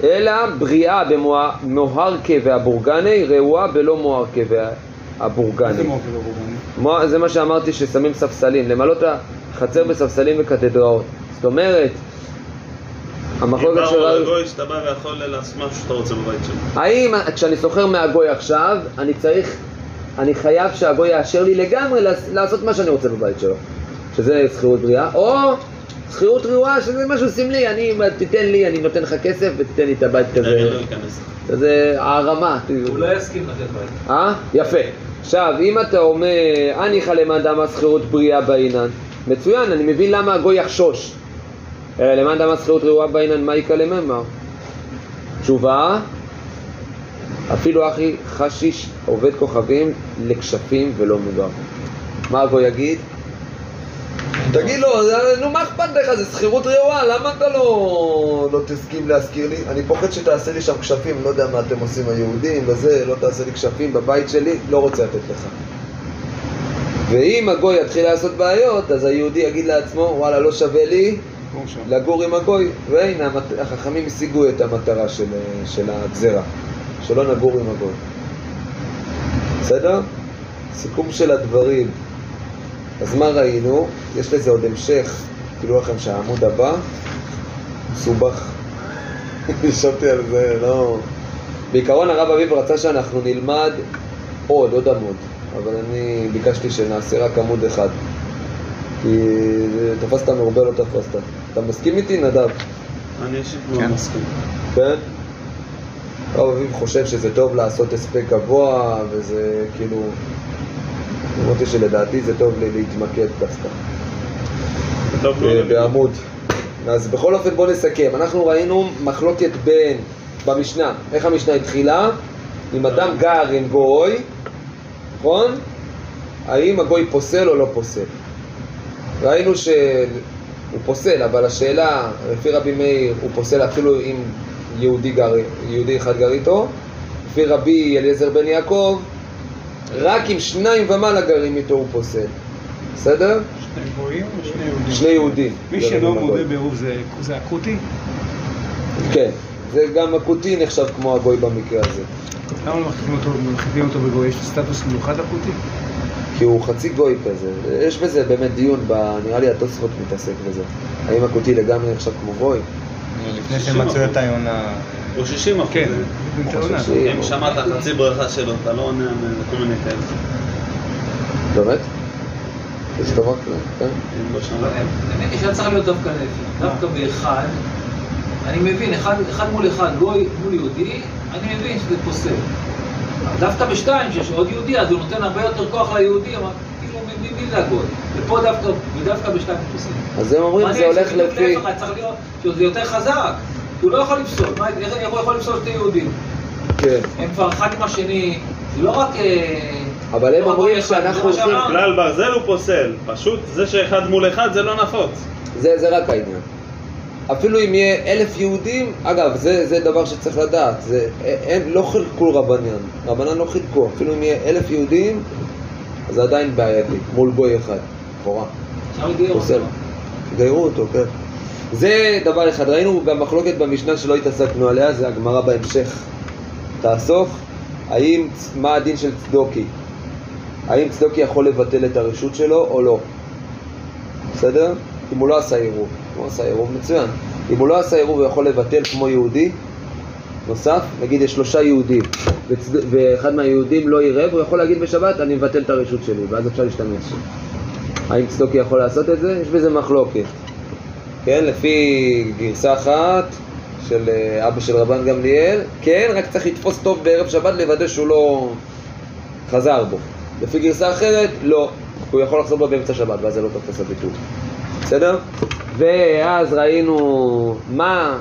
Speaker 1: אלא בריאה במוהרקה והבורגני, רעועה בלא מוהרקה והבורגני.
Speaker 3: זה מוחל אורבני?
Speaker 1: מה- זה מה שאמרתי ששמים ספסלים, למלא את החצר בספסלים וקתדראות. זאת אומרת,
Speaker 4: אם
Speaker 1: המחלוקת
Speaker 4: באו
Speaker 1: של...
Speaker 4: לגוי שאתה בא ויכול לעשות משהו שאתה רוצה בבית שלו.
Speaker 1: האם כשאני סוחר מהגוי עכשיו, אני צריך, אני חייב שהגוי יאשר לי לגמרי לעש- לעשות מה שאני רוצה בבית שלו, שזה שכירות בריאה, או שכירות רעועה, שזה משהו סמלי, אני, תיתן לי, אני נותן לך כסף ותיתן לי את הבית כזה,
Speaker 4: לא.
Speaker 1: כזה הערמה.
Speaker 2: הוא לא יסכים לתת בית.
Speaker 1: אה? יפה. עכשיו, אם אתה אומר, הניחא למאן דאמר שכירות בריאה בעינן, מצוין, אני מבין למה הגוי יחשוש. אלא למאן דאמר שכירות רעועה בעינן, מה יקא לממר? תשובה, אפילו אחי חשיש עובד כוכבים לכשפים ולא מוגר. מה הגוי יגיד? תגיד לו, נו מה אכפת לך, זה שכירות רעועה, למה אתה לא, לא תסכים להזכיר לי? אני פוחד שתעשה לי שם כשפים, לא יודע מה אתם עושים היהודים וזה, לא תעשה לי כשפים בבית שלי, לא רוצה לתת לך. ואם הגוי יתחיל לעשות בעיות, אז היהודי יגיד לעצמו, וואלה, לא שווה לי
Speaker 3: שם.
Speaker 1: לגור עם הגוי, והנה. החכמים השיגו את המטרה של, של הגזרה, שלא נגור עם הגוי. בסדר? סיכום של הדברים. אז מה ראינו? יש לזה עוד המשך, תראו לכם שהעמוד הבא מסובך. ישבתי על זה, לא... בעיקרון הרב אביב רצה שאנחנו נלמד עוד, עוד עמוד, אבל אני ביקשתי שנעשה רק עמוד אחד. כי תפסת מרובה לא תפסת. אתה מסכים איתי, נדב?
Speaker 4: אני אישית
Speaker 3: כן.
Speaker 4: לא מסכים.
Speaker 1: כן? הרב אביב חושב שזה טוב לעשות הספק גבוה, וזה כאילו... אמרתי שלדעתי זה טוב לי להתמקד דווקא. אה. בעמוד. אז בכל אופן בוא נסכם. אנחנו ראינו מחלוקת בין, במשנה, איך המשנה התחילה? אם אדם גר עם גוי, נכון? האם הגוי פוסל או לא פוסל? ראינו שהוא פוסל, אבל השאלה, לפי רבי מאיר, הוא פוסל אפילו אם יהודי, גר, יהודי אחד גר איתו. לפי רבי אליעזר בן יעקב, רק אם שניים ומעלה גרים איתו הוא פוסל. בסדר?
Speaker 3: שני גויים או שני יהודים?
Speaker 1: שני יהודים.
Speaker 3: מי שלא מודה. בעירוב זה זה אקוטי?
Speaker 1: כן, זה גם הכותי נחשב כמו הגוי במקרה הזה.
Speaker 3: למה לא מחליפים אותו, בגוי? יש סטטוס מיוחד אקוטי?
Speaker 1: כי הוא חצי גוי כזה. יש בזה באמת דיון, ב... נראה לי התוספות מתעסק בזה. האם הכותי לגמרי נחשב כמו גוי?
Speaker 5: לפני שמצאו את היונה.
Speaker 4: הוא 60 אחוז.
Speaker 3: כן.
Speaker 4: אם שמעת חצי ברכה שלו, אתה לא עונה לכל מיני כאלה.
Speaker 1: באמת? יש דבר כזה, כן?
Speaker 4: לא.
Speaker 2: האמת היא שהיה צריך להיות דווקא להפך. דווקא באחד, אני מבין, אחד מול אחד, גוי מול יהודי, אני מבין שזה פוסל. אבל דווקא בשתיים, שיש עוד יהודי, אז הוא נותן הרבה יותר כוח ליהודי, זה הגוי? ופה דווקא, ודווקא הוא פוסל.
Speaker 1: אז הם אומרים זה הולך לפי...
Speaker 2: צריך להיות, שזה יותר חזק. הוא לא יכול לפסול, מה, איך הוא יכול לפסול שתי יהודים?
Speaker 1: כן.
Speaker 2: הם כבר אחד עם השני, זה לא רק אה,
Speaker 1: אבל הם
Speaker 2: לא,
Speaker 1: אומרים שאנחנו.
Speaker 2: שאמרנו.
Speaker 4: כלל ברזל הוא פוסל, פשוט זה שאחד מול אחד זה לא נפוץ.
Speaker 1: זה, זה רק העניין. אפילו אם יהיה אלף יהודים, אגב, זה, זה דבר שצריך לדעת, זה, אין, לא חילקו רבנן, רבנן לא חילקו, אפילו אם יהיה אלף יהודים, אז זה עדיין בעייתי, מול גוי אחד, לכאורה. גיירו אותו, כן. זה דבר אחד, ראינו גם מחלוקת במשנה שלא התעסקנו עליה, זה הגמרא בהמשך. תאסוף, האם, מה הדין של צדוקי? האם צדוקי יכול לבטל את הרשות שלו או לא? בסדר? אם הוא לא עשה עירוב. אם הוא עשה עירוב מצוין. אם הוא לא עשה עירוב הוא יכול לבטל כמו יהודי נוסף, נגיד יש שלושה יהודים וצד... ואחד מהיהודים לא עירב, הוא יכול להגיד בשבת אני מבטל את הרשות שלי ואז אפשר להשתמש. האם צדוקי יכול לעשות את זה? יש בזה מחלוקת. כן, לפי גרסה אחת של אה, אבא של רבן גמליאל, כן, רק צריך לתפוס טוב בערב שבת לוודא שהוא לא חזר בו. לפי גרסה אחרת, לא. הוא יכול לחזור בו באמצע שבת, ואז זה לא תופס הביטול. בסדר? ואז ראינו מה,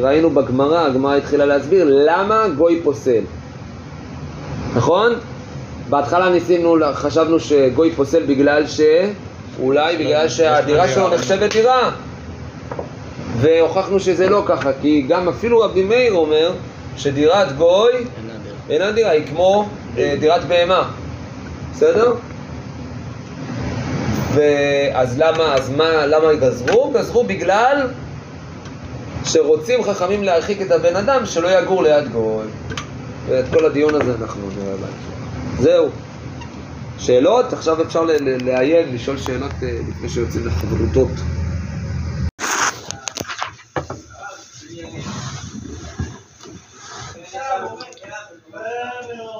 Speaker 1: ראינו בגמרא, הגמרא התחילה להסביר למה גוי פוסל. נכון? בהתחלה ניסינו, חשבנו שגוי פוסל בגלל ש... אולי בגלל שהדירה שלו נחשבת דירה. והוכחנו שזה לא ככה, כי גם אפילו רבי מאיר אומר שדירת גוי אינה דירה, היא כמו אה, דירת בהמה. בסדר? ואז למה, אז מה, למה גזרו? גזרו בגלל שרוצים חכמים להרחיק את הבן אדם שלא יגור ליד גוי. ואת כל הדיון הזה אנחנו נראה בהמשך. זהו. שאלות? עכשיו אפשר לעיין, לשאול שאלות אה, לפני שיוצאים לחברותות.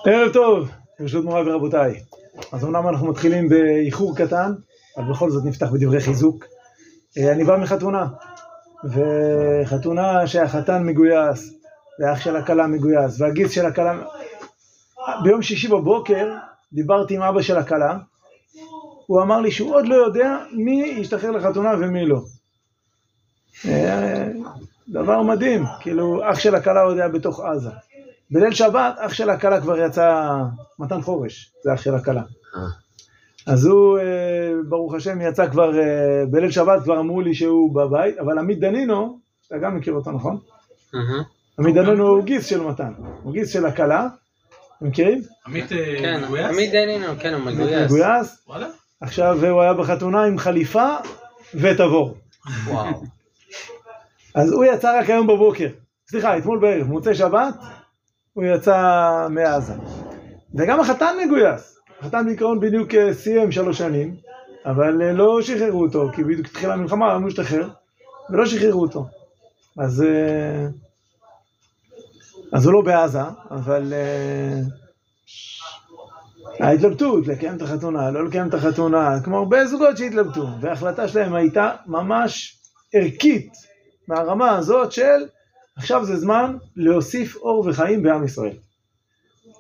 Speaker 3: ערב טוב, ברשות מוריי ורבותיי. אז אומנם אנחנו מתחילים באיחור קטן, אבל בכל זאת נפתח בדברי חיזוק. אה, אני בא מחתונה, וחתונה שהחתן מגויס, והאח של הכלה מגויס, והגיס של הכלה... ביום שישי בבוקר דיברתי עם אבא של הכלה, הוא אמר לי שהוא עוד לא יודע מי ישתחרר לחתונה ומי לא. אה, דבר מדהים, כאילו אח של הכלה עוד היה בתוך עזה. בליל שבת אח של הכלה כבר יצא, מתן חורש, זה אח של הכלה. אז הוא, אה, ברוך השם, יצא כבר, אה, בליל שבת כבר אמרו לי שהוא בבית, אבל עמית דנינו, אתה גם מכיר אותו, נכון? עמית דנינו הוא גיס של מתן, הוא גיס של הכלה, אתם מכירים?
Speaker 2: עמית אה,
Speaker 6: כן,
Speaker 2: מגויס?
Speaker 6: עמית דנינו, כן, הוא מגויס.
Speaker 3: מגויס.
Speaker 2: וואלה?
Speaker 3: עכשיו הוא היה בחתונה עם חליפה ותבור.
Speaker 6: וואו.
Speaker 3: אז הוא יצא רק היום בבוקר, סליחה, אתמול בערב, מוצאי שבת, הוא יצא מעזה. וגם החתן מגויס. החתן בעיקרון בדיוק אה, סיים שלוש שנים, אבל אה, לא שחררו אותו, כי בדיוק התחילה המלחמה, אמרו להשתחרר, ולא שחררו אותו. אז, אה, אז הוא לא בעזה, אבל ההתלבטות, לקיים את החתונה, לא לקיים את החתונה, כמו הרבה זוגות שהתלבטו, וההחלטה שלהם הייתה ממש ערכית, מהרמה הזאת של עכשיו זה זמן להוסיף אור וחיים בעם ישראל.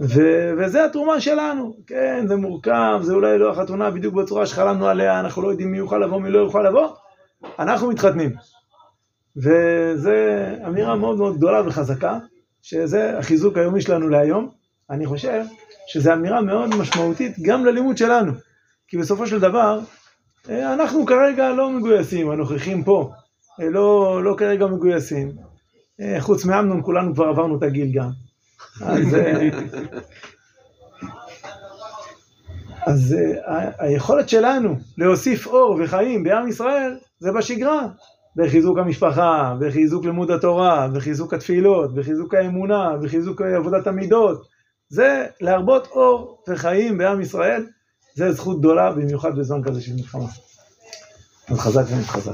Speaker 3: ו- וזה התרומה שלנו, כן, זה מורכב, זה אולי לא החתונה בדיוק בצורה שחלמנו עליה, אנחנו לא יודעים מי יוכל לבוא, מי לא יוכל לבוא, אנחנו מתחתנים. וזה אמירה מאוד מאוד גדולה וחזקה, שזה החיזוק היומי שלנו להיום. אני חושב שזו אמירה מאוד משמעותית גם ללימוד שלנו, כי בסופו של דבר, אה, אנחנו כרגע לא מגויסים, הנוכחים פה, אה, לא, לא כרגע מגויסים. אה, חוץ מאמנון כולנו כבר עברנו את הגיל גם. אז, אה, אז אה, היכולת שלנו להוסיף אור וחיים בעם ישראל זה בשגרה, בחיזוק המשפחה, בחיזוק לימוד התורה, בחיזוק התפילות, בחיזוק האמונה, בחיזוק עבודת המידות. זה להרבות אור וחיים בעם ישראל, זה זכות גדולה במיוחד בזמן כזה של מלחמה. אז חזק ונתחזק.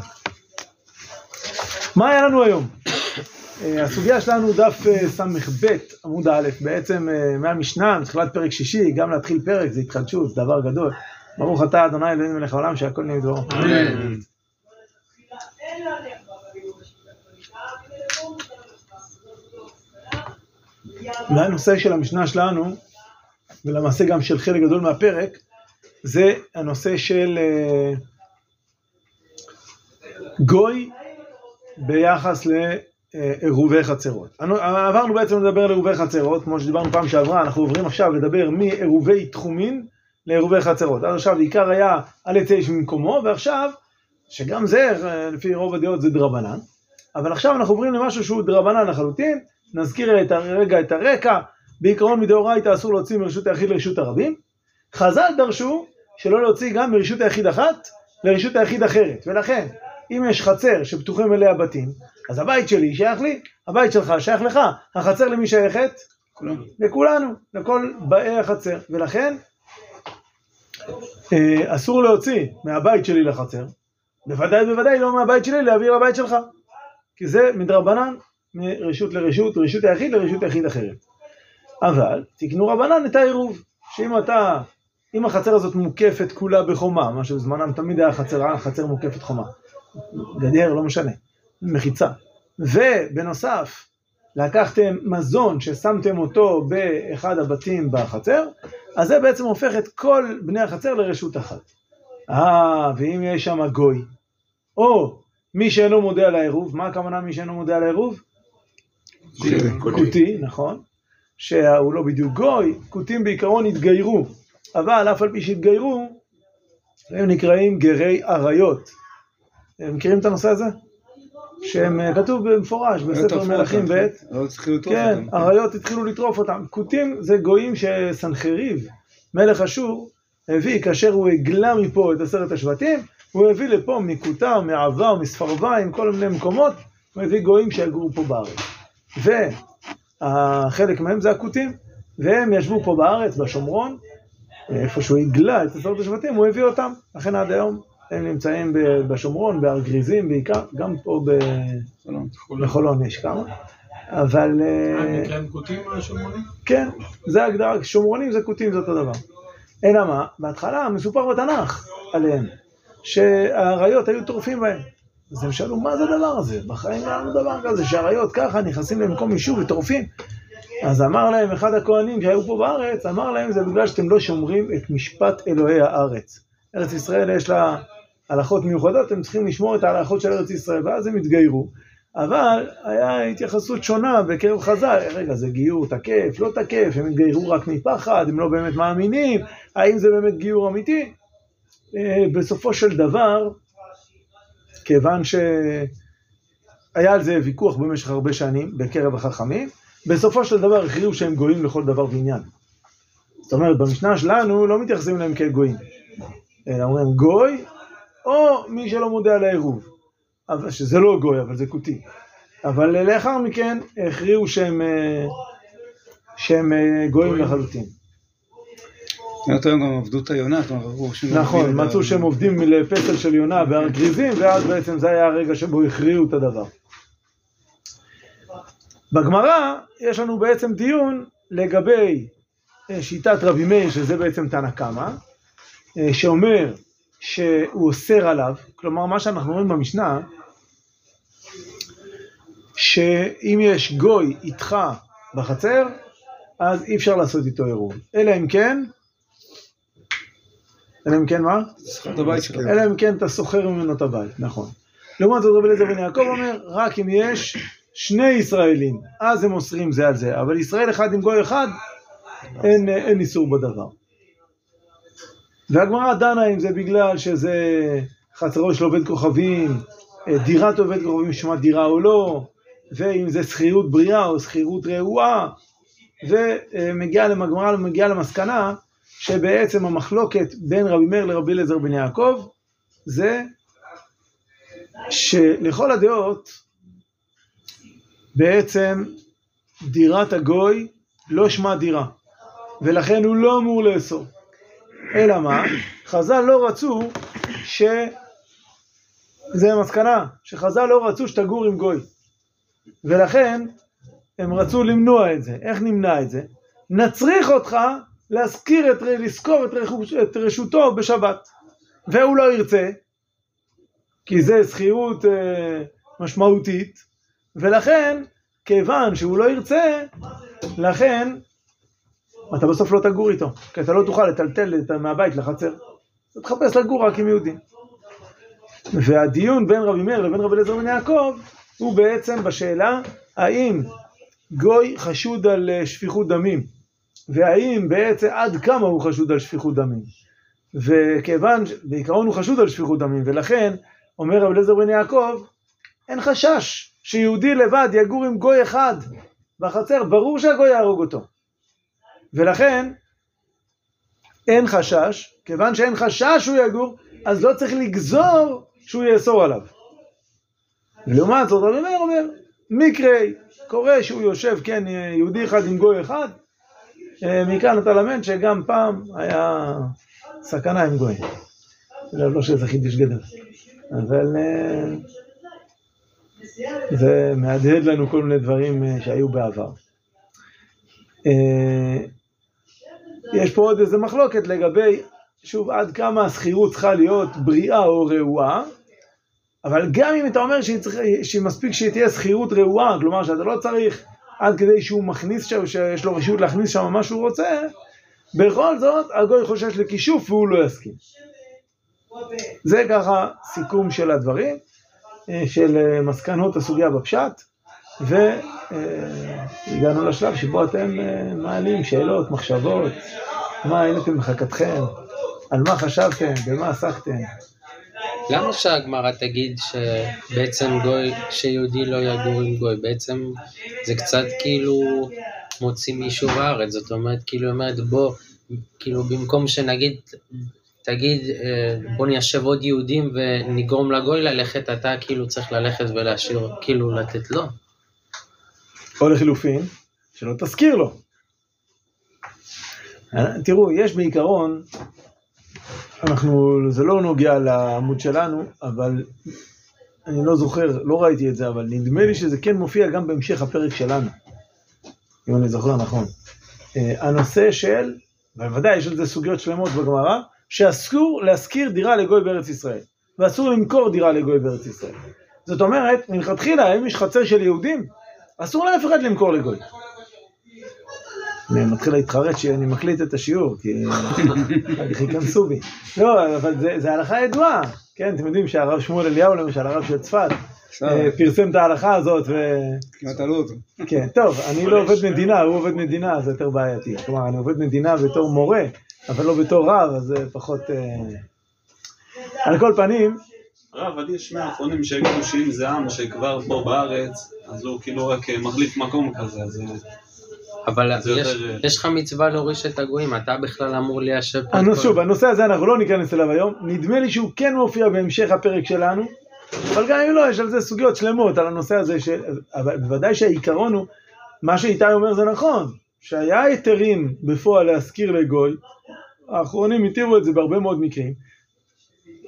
Speaker 3: מה היה לנו היום? אה, הסוגיה שלנו דף אה, ס"ב עמוד א', בעצם אה, מהמשנה, מתחילת פרק שישי, גם להתחיל פרק זה התחדשות, זה דבר גדול. ברוך אתה ה' אלוהינו מלך העולם שהכל נהיה בדברו. והנושא של המשנה שלנו, ולמעשה גם של חלק גדול מהפרק, זה הנושא של גוי ביחס אה, עירובי חצרות. עברנו בעצם לדבר על עירובי חצרות, כמו שדיברנו פעם שעברה, אנחנו עוברים עכשיו לדבר מעירובי תחומין לעירובי חצרות. עד עכשיו העיקר היה על יצא איש ממקומו, ועכשיו, שגם זה, לפי רוב הדעות זה דרבנן, אבל עכשיו אנחנו עוברים למשהו שהוא דרבנן לחלוטין, נזכיר את הרגע את הרקע, בעיקרון מדאורייתא אסור להוציא מרשות היחיד לרשות הרבים. חז"ל דרשו שלא להוציא גם מרשות היחיד אחת לרשות היחיד אחרת, ולכן אם יש חצר שפתוחים אליה בתים, אז הבית שלי שייך לי, הבית שלך שייך לך, החצר למי שייכת?
Speaker 4: כולנו.
Speaker 3: לכולנו, לכל באי החצר, ולכן אה, אסור להוציא מהבית שלי לחצר, בוודאי בוודאי לא מהבית שלי להעביר לבית שלך, כי זה מדרבנן, מרשות לרשות, רשות היחיד לרשות היחיד אחרת. אבל תקנו רבנן את העירוב, שאם אתה, אם החצר הזאת מוקפת כולה בחומה, מה שבזמנם תמיד היה חצר, חצר מוקפת חומה, גדר, לא משנה, מחיצה, ובנוסף לקחתם מזון ששמתם אותו באחד הבתים בחצר, אז זה בעצם הופך את כל בני החצר לרשות אחת. אה, ואם יש שם גוי, או מי שאינו מודה על העירוב, מה הכוונה מי שאינו מודה על העירוב? כותי, נכון, שהוא לא בדיוק גוי, כותים בעיקרון התגיירו, אבל אף על פי שהתגיירו, הם נקראים גרי אריות. הם מכירים את הנושא הזה? שהם אה, כתוב במפורש בספר מלכים ב',
Speaker 5: לא צריכים לטרוף
Speaker 3: כן,
Speaker 5: אותם.
Speaker 3: אריות התחילו לטרוף אותם. כותים זה גויים שסנחריב, מלך אשור, הביא, כאשר הוא הגלה מפה את עשרת השבטים, הוא הביא לפה מכותר, מעבר, מספרביים, כל מיני מקומות, הוא הביא גויים שיגורו פה בארץ. וחלק מהם זה הכותים, והם ישבו פה בארץ, בשומרון, איפה שהוא הגלה את עשרת השבטים, הוא הביא אותם. לכן עד היום הם נמצאים בשומרון, בהר גריזים בעיקר, גם פה בחולון יש כמה. אבל... אה,
Speaker 7: נקראים כותים השומרונים?
Speaker 3: כן, זה ההגדרה, שומרונים זה כותים זה אותו דבר. אלא מה? בהתחלה מסופר בתנ"ך עליהם, שהאריות היו טורפים בהם. אז הם שאלו, מה זה הדבר הזה? בחיים לא היה לנו דבר כזה, שאריות ככה נכנסים למקום יישוב וטורפים. אז אמר להם אחד הכהנים שהיו פה בארץ, אמר להם זה בגלל שאתם לא שומרים את משפט אלוהי הארץ. ארץ ישראל יש לה הלכות מיוחדות, הם צריכים לשמור את ההלכות של ארץ ישראל, ואז הם התגיירו. אבל היה התייחסות שונה בקרב חז"ל, רגע זה גיור תקף, לא תקף, הם התגיירו רק מפחד, הם לא באמת מאמינים, האם זה באמת גיור אמיתי? אה, בסופו של דבר, כיוון שהיה על זה ויכוח במשך הרבה שנים בקרב החכמים, בסופו של דבר הכריעו שהם גויים לכל דבר ועניין. זאת אומרת, במשנה שלנו לא מתייחסים אליהם כאל גויים, אלא אומרים גוי, או מי שלא מודה על העירוב. אבל שזה לא גוי, אבל זה כותי. אבל לאחר מכן הכריעו שהם, אה, שהם אה, גויים לחלוטין.
Speaker 5: יותר גם עבדו את היונה,
Speaker 3: נכון, מצאו שהם עובדים לפסל של יונה בהר גריזים, ואז בעצם זה היה הרגע שבו הכריעו את הדבר. בגמרא יש לנו בעצם דיון לגבי אה, שיטת רבי מאיר, שזה בעצם תנא קמא, שאומר שהוא אוסר עליו, כלומר מה שאנחנו רואים במשנה, שאם יש גוי איתך בחצר, אז אי אפשר לעשות איתו עירוב. אלא אם כן, אלא אם כן מה? אלא אם כן אתה שוכר ממנו את הבית, נכון. לעומת זאת רבי אליעזר בן יעקב אומר, רק אם יש שני ישראלים, אז הם אוסרים זה על זה, אבל ישראל אחד עם גוי אחד, אין איסור בדבר. והגמרא דנה אם זה בגלל שזה חצרו של עובד כוכבים, אה, דירת עובד כוכבים שמה דירה או לא, ואם זה שכירות בריאה או שכירות רעועה, ומגיעה לגמרא מגיעה למסקנה שבעצם המחלוקת בין רבי מאיר לרבי אליעזר בן יעקב זה שלכל הדעות בעצם דירת הגוי לא שמה דירה ולכן הוא לא אמור לאסור אלא מה? חז"ל לא רצו ש... זה המסקנה, שחז"ל לא רצו שתגור עם גוי ולכן הם רצו למנוע את זה. איך נמנע את זה? נצריך אותך להזכיר את, לזכור את, רכוש, את רשותו בשבת. והוא לא ירצה, כי זה שכירות אה, משמעותית, ולכן, כיוון שהוא לא ירצה, לכן אתה בסוף לא תגור איתו, כי אתה לא תוכל לטלטל מהבית לחצר. אתה תחפש לגור רק עם יהודים. והדיון בין רבי מאיר לבין רבי אליעזר בן יעקב הוא בעצם בשאלה האם גוי חשוד על אה, שפיכות דמים, והאם בעצם עד כמה הוא חשוד על שפיכות דמים. וכיוון, בעיקרון הוא חשוד על שפיכות דמים, ולכן אומר רב אליעזר בן יעקב, אין חשש שיהודי לבד יגור עם גוי אחד בחצר, ברור שהגוי יהרוג אותו. ולכן אין חשש, כיוון שאין חשש שהוא יגור, אז לא צריך לגזור שהוא יאסור עליו. ולעומת זאת, רבי מאיר אומר, מקרי, קורה שהוא יושב, כן, יהודי אחד עם גוי אחד, אה, מכאן אתה למד שגם פעם היה סכנה עם גוי. לא, לא שזה חידוש גדול, אבל אה, זה מהדהד לנו כל מיני דברים אה, שהיו בעבר. יש פה עוד איזה מחלוקת לגבי, שוב, עד כמה השכירות צריכה להיות בריאה או רעועה, אבל גם אם אתה אומר שהיא צריך, שמספיק שהיא תהיה שכירות רעועה, כלומר שאתה לא צריך עד כדי שהוא מכניס שם, שיש לו רשות להכניס שם מה שהוא רוצה, בכל זאת הגוי חושש לכישוף והוא לא יסכים. זה ככה סיכום של הדברים, אה, של אה, מסקנות הסוגיה בפשט, והגענו לשלב שבו אתם אה, מעלים שאלות, מחשבות, מה הייתם בחכתכם, על מה חשבתם, במה עסקתם.
Speaker 6: למה שהגמרא תגיד שבעצם גוי, שיהודי לא יגור עם גוי? בעצם זה קצת כאילו מוציא מישהו בארץ, זאת אומרת, כאילו אומרת בוא, כאילו במקום שנגיד, תגיד אה, בוא ניישב עוד יהודים ונגרום לגוי ללכת, אתה כאילו צריך ללכת ולהשאיר, כאילו לתת לו.
Speaker 3: או לחילופין, שלא תזכיר לו. אה, תראו, יש בעיקרון, אנחנו, זה לא נוגע לעמוד שלנו, אבל אני לא זוכר, לא ראיתי את זה, אבל נדמה לי שזה כן מופיע גם בהמשך הפרק שלנו, אם אני זוכר נכון. אה, הנושא של, בוודאי יש על זה סוגיות שלמות בגמרא, שאסור להשכיר דירה לגוי בארץ ישראל, ואסור למכור דירה לגוי בארץ ישראל. זאת אומרת, מלכתחילה, אם יש חצר של יהודים, אסור לאף אחד למכור לגוי. אני מתחיל להתחרט שאני מקליט את השיעור, כי ייכנסו בי. לא, אבל זה, זה הלכה ידועה. כן, אתם יודעים שהרב שמואל אליהו, למשל, הרב של צפת, אה, פרסם את ההלכה הזאת, ו...
Speaker 5: כמעט עלו אותו.
Speaker 3: כן, טוב, אני לא עובד מדינה, הוא עובד מדינה, זה יותר בעייתי. כלומר, אני עובד מדינה בתור מורה, אבל לא בתור רב, אז זה פחות... אה, על כל פנים,
Speaker 4: הרב, אבל יש מהאחרונים שיגידו שאם זה עם שכבר פה בארץ, אז הוא כאילו רק אה, מחליף מקום כזה, אז... אה,
Speaker 6: אבל
Speaker 4: זה
Speaker 6: יש, לך מצווה להוריש את הגויים, אתה בכלל אמור ליישב פה
Speaker 3: שוב, הנושא הזה אנחנו לא ניכנס אליו היום, נדמה לי שהוא כן מופיע בהמשך הפרק שלנו, אבל גם אם לא, יש על זה סוגיות שלמות, על הנושא הזה, ש... אבל בוודאי שהעיקרון הוא, מה שאיתי אומר זה נכון, שהיה היתרים בפועל להשכיר לגוי, האחרונים התירו את זה בהרבה מאוד מקרים,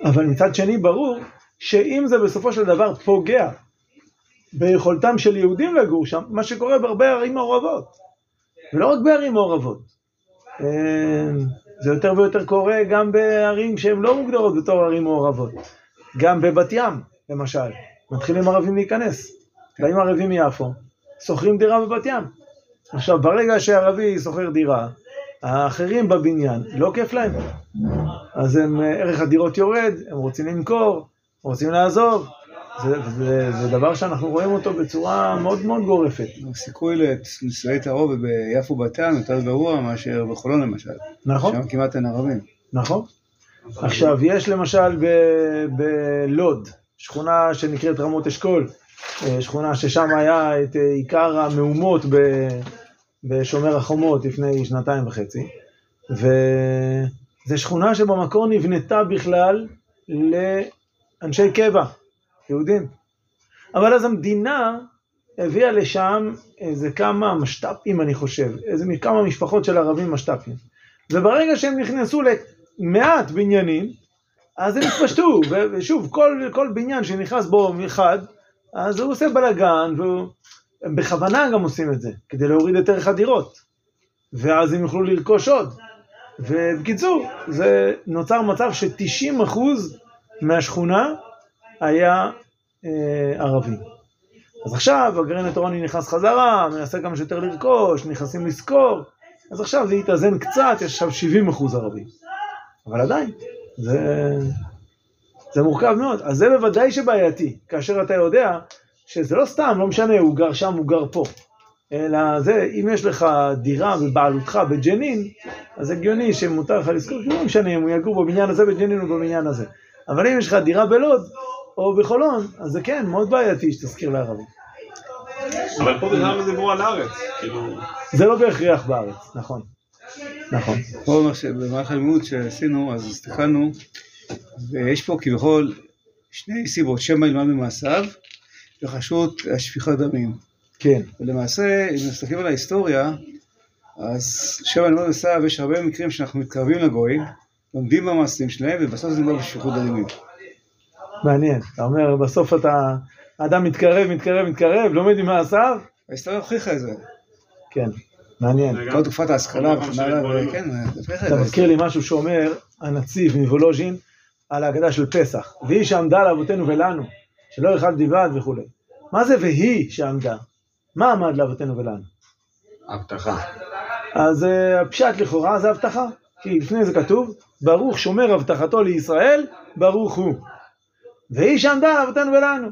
Speaker 3: אבל מצד שני ברור שאם זה בסופו של דבר פוגע ביכולתם של יהודים לגור שם, מה שקורה בהרבה ערים מעורבות, ולא רק בערים מעורבות. אה, זה יותר ויותר קורה גם בערים שהן לא מוגדרות בתור ערים מעורבות. גם בבת ים, למשל, מתחילים ערבים להיכנס. באים ערבים מיפו, שוכרים דירה בבת ים. עכשיו, ברגע שערבי שוכר דירה, האחרים בבניין, לא כיף להם. אז הם, ערך הדירות יורד, הם רוצים למכור, רוצים לעזוב. זה, זה, זה דבר שאנחנו רואים אותו בצורה מאוד מאוד גורפת.
Speaker 5: הסיכוי לנישואי תערובת ביפו בת ים יותר גרוע מאשר בחולון למשל.
Speaker 3: נכון?
Speaker 5: שם כמעט אין ערבים.
Speaker 3: נכון. עכשיו, יש למשל ב- בלוד, שכונה שנקראת רמות אשכול, אה, שכונה ששם היה את אה, עיקר המהומות ב- בשומר החומות לפני שנתיים וחצי, וזו שכונה שבמקור נבנתה בכלל לאנשי קבע, יהודים. אבל אז המדינה הביאה לשם איזה כמה משת"פים, אני חושב, איזה כמה משפחות של ערבים משת"פים. וברגע שהם נכנסו למעט בניינים, אז הם התפשטו, ושוב, כל, כל בניין שנכנס בו אחד, אז הוא עושה בלאגן, והם בכוונה גם עושים את זה, כדי להוריד את ערך הדירות, ואז הם יוכלו לרכוש עוד. ובקיצור, זה נוצר מצב ש-90% מהשכונה היה אה, ערבי. אז עכשיו הגרעין התורני נכנס חזרה, מנסה כמה שיותר לרכוש, נכנסים לשכור, אז עכשיו זה התאזן קצת, יש עכשיו 70 אחוז ערבים. אבל עדיין, זה, זה מורכב מאוד. אז זה בוודאי שבעייתי, כאשר אתה יודע שזה לא סתם, לא משנה, הוא גר שם, הוא גר פה. אלא זה, אם יש לך דירה בבעלותך בג'נין, אז הגיוני שמותר לך לזכור, לא משנה אם הוא יגור בבניין הזה בג'נין או בבניין הזה. אבל אם יש לך דירה בלוד או בחולון, אז זה כן, מאוד בעייתי שתזכיר לערבים.
Speaker 4: אבל פה בכלל דיברו על הארץ, כאילו...
Speaker 3: זה לא בהכרח בארץ, נכון. נכון.
Speaker 5: פה מה ש- במערכת הלימוד שעשינו, אז הסתכלנו, ויש פה כביכול שני סיבות, שמא ילמד ממעשיו, וחשות השפיכת דמים.
Speaker 3: כן,
Speaker 5: ולמעשה, אם מסתכלים על ההיסטוריה, אז שמא ילמד ממעשיו, יש הרבה מקרים שאנחנו מתקרבים לגויים, לומדים במעשים שלהם, ובסוף זה נגמר בשפיכות דמים.
Speaker 3: מעניין. אתה אומר, בסוף אתה, האדם מתקרב, מתקרב, מתקרב, לומד עם מעשיו?
Speaker 5: ההיסטוריה הוכיחה את זה.
Speaker 3: כן, מעניין.
Speaker 5: כל תקופת ההשכלה וכן הלאה, את
Speaker 3: אתה. מזכיר לי משהו שאומר הנציב מוולוז'ין על ההגדה של פסח. והיא שעמדה לאבותינו ולנו, שלא יאכל דיבד וכולי. מה זה והיא שעמדה? מה עמד לאבותינו ולנו?
Speaker 1: הבטחה.
Speaker 3: אז אה, הפשט לכאורה זה הבטחה. כי לפני זה כתוב, ברוך שומר הבטחתו לישראל, ברוך הוא. והיא שעמדה לאבותינו ולנו.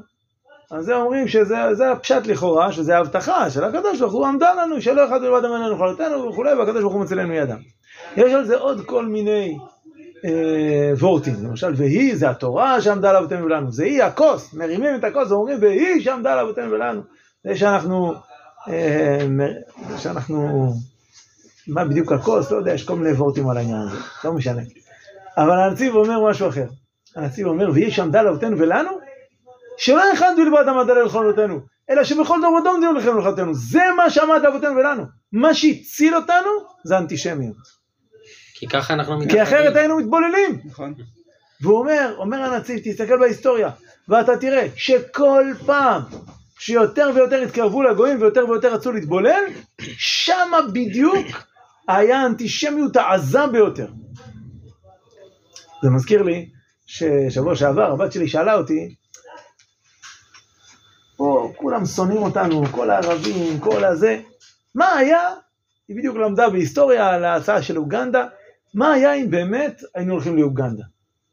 Speaker 3: אז זה אומרים שזה זה הפשט לכאורה, שזה ההבטחה של הקדוש ברוך הוא עמדה לנו, שלא אחד בלבד אמרנו לכלותנו וכולי, והקדוש ברוך הוא מצילנו ידם. יש על זה עוד כל מיני וורטים, למשל, והיא זה התורה שעמדה לאבותינו ולנו, זה היא הכוס, מרימים את הכוס ואומרים, והיא שעמדה לאבותינו ולנו. זה שאנחנו, אה, זה שאנחנו, מה בדיוק הכוס, לא יודע, יש כל מיני וורטים על העניין הזה, לא משנה. אבל הנציב אומר משהו אחר. הנציב אומר, והיא שעמדה לאבותינו ולנו, שלא אחד בלבד עמד עליה לכלותנו, אלא שבכל דור ודור עמדו לכם לכלותנו. זה מה שעמד לאבותינו ולנו. מה שהציל אותנו זה אנטישמיות.
Speaker 6: כי ככה אנחנו
Speaker 3: כי אחרת. היינו מתבוללים.
Speaker 5: נכון.
Speaker 3: והוא אומר, אומר הנציב, תסתכל בהיסטוריה, ואתה תראה שכל פעם שיותר ויותר התקרבו לגויים ויותר ויותר רצו להתבולל, שמה בדיוק היה האנטישמיות העזה ביותר. זה מזכיר לי ששבוע שעבר הבת שלי שאלה אותי, פה כולם שונאים אותנו, כל הערבים, כל הזה, מה היה, היא בדיוק למדה בהיסטוריה על ההצעה של אוגנדה, מה היה אם באמת היינו הולכים לאוגנדה?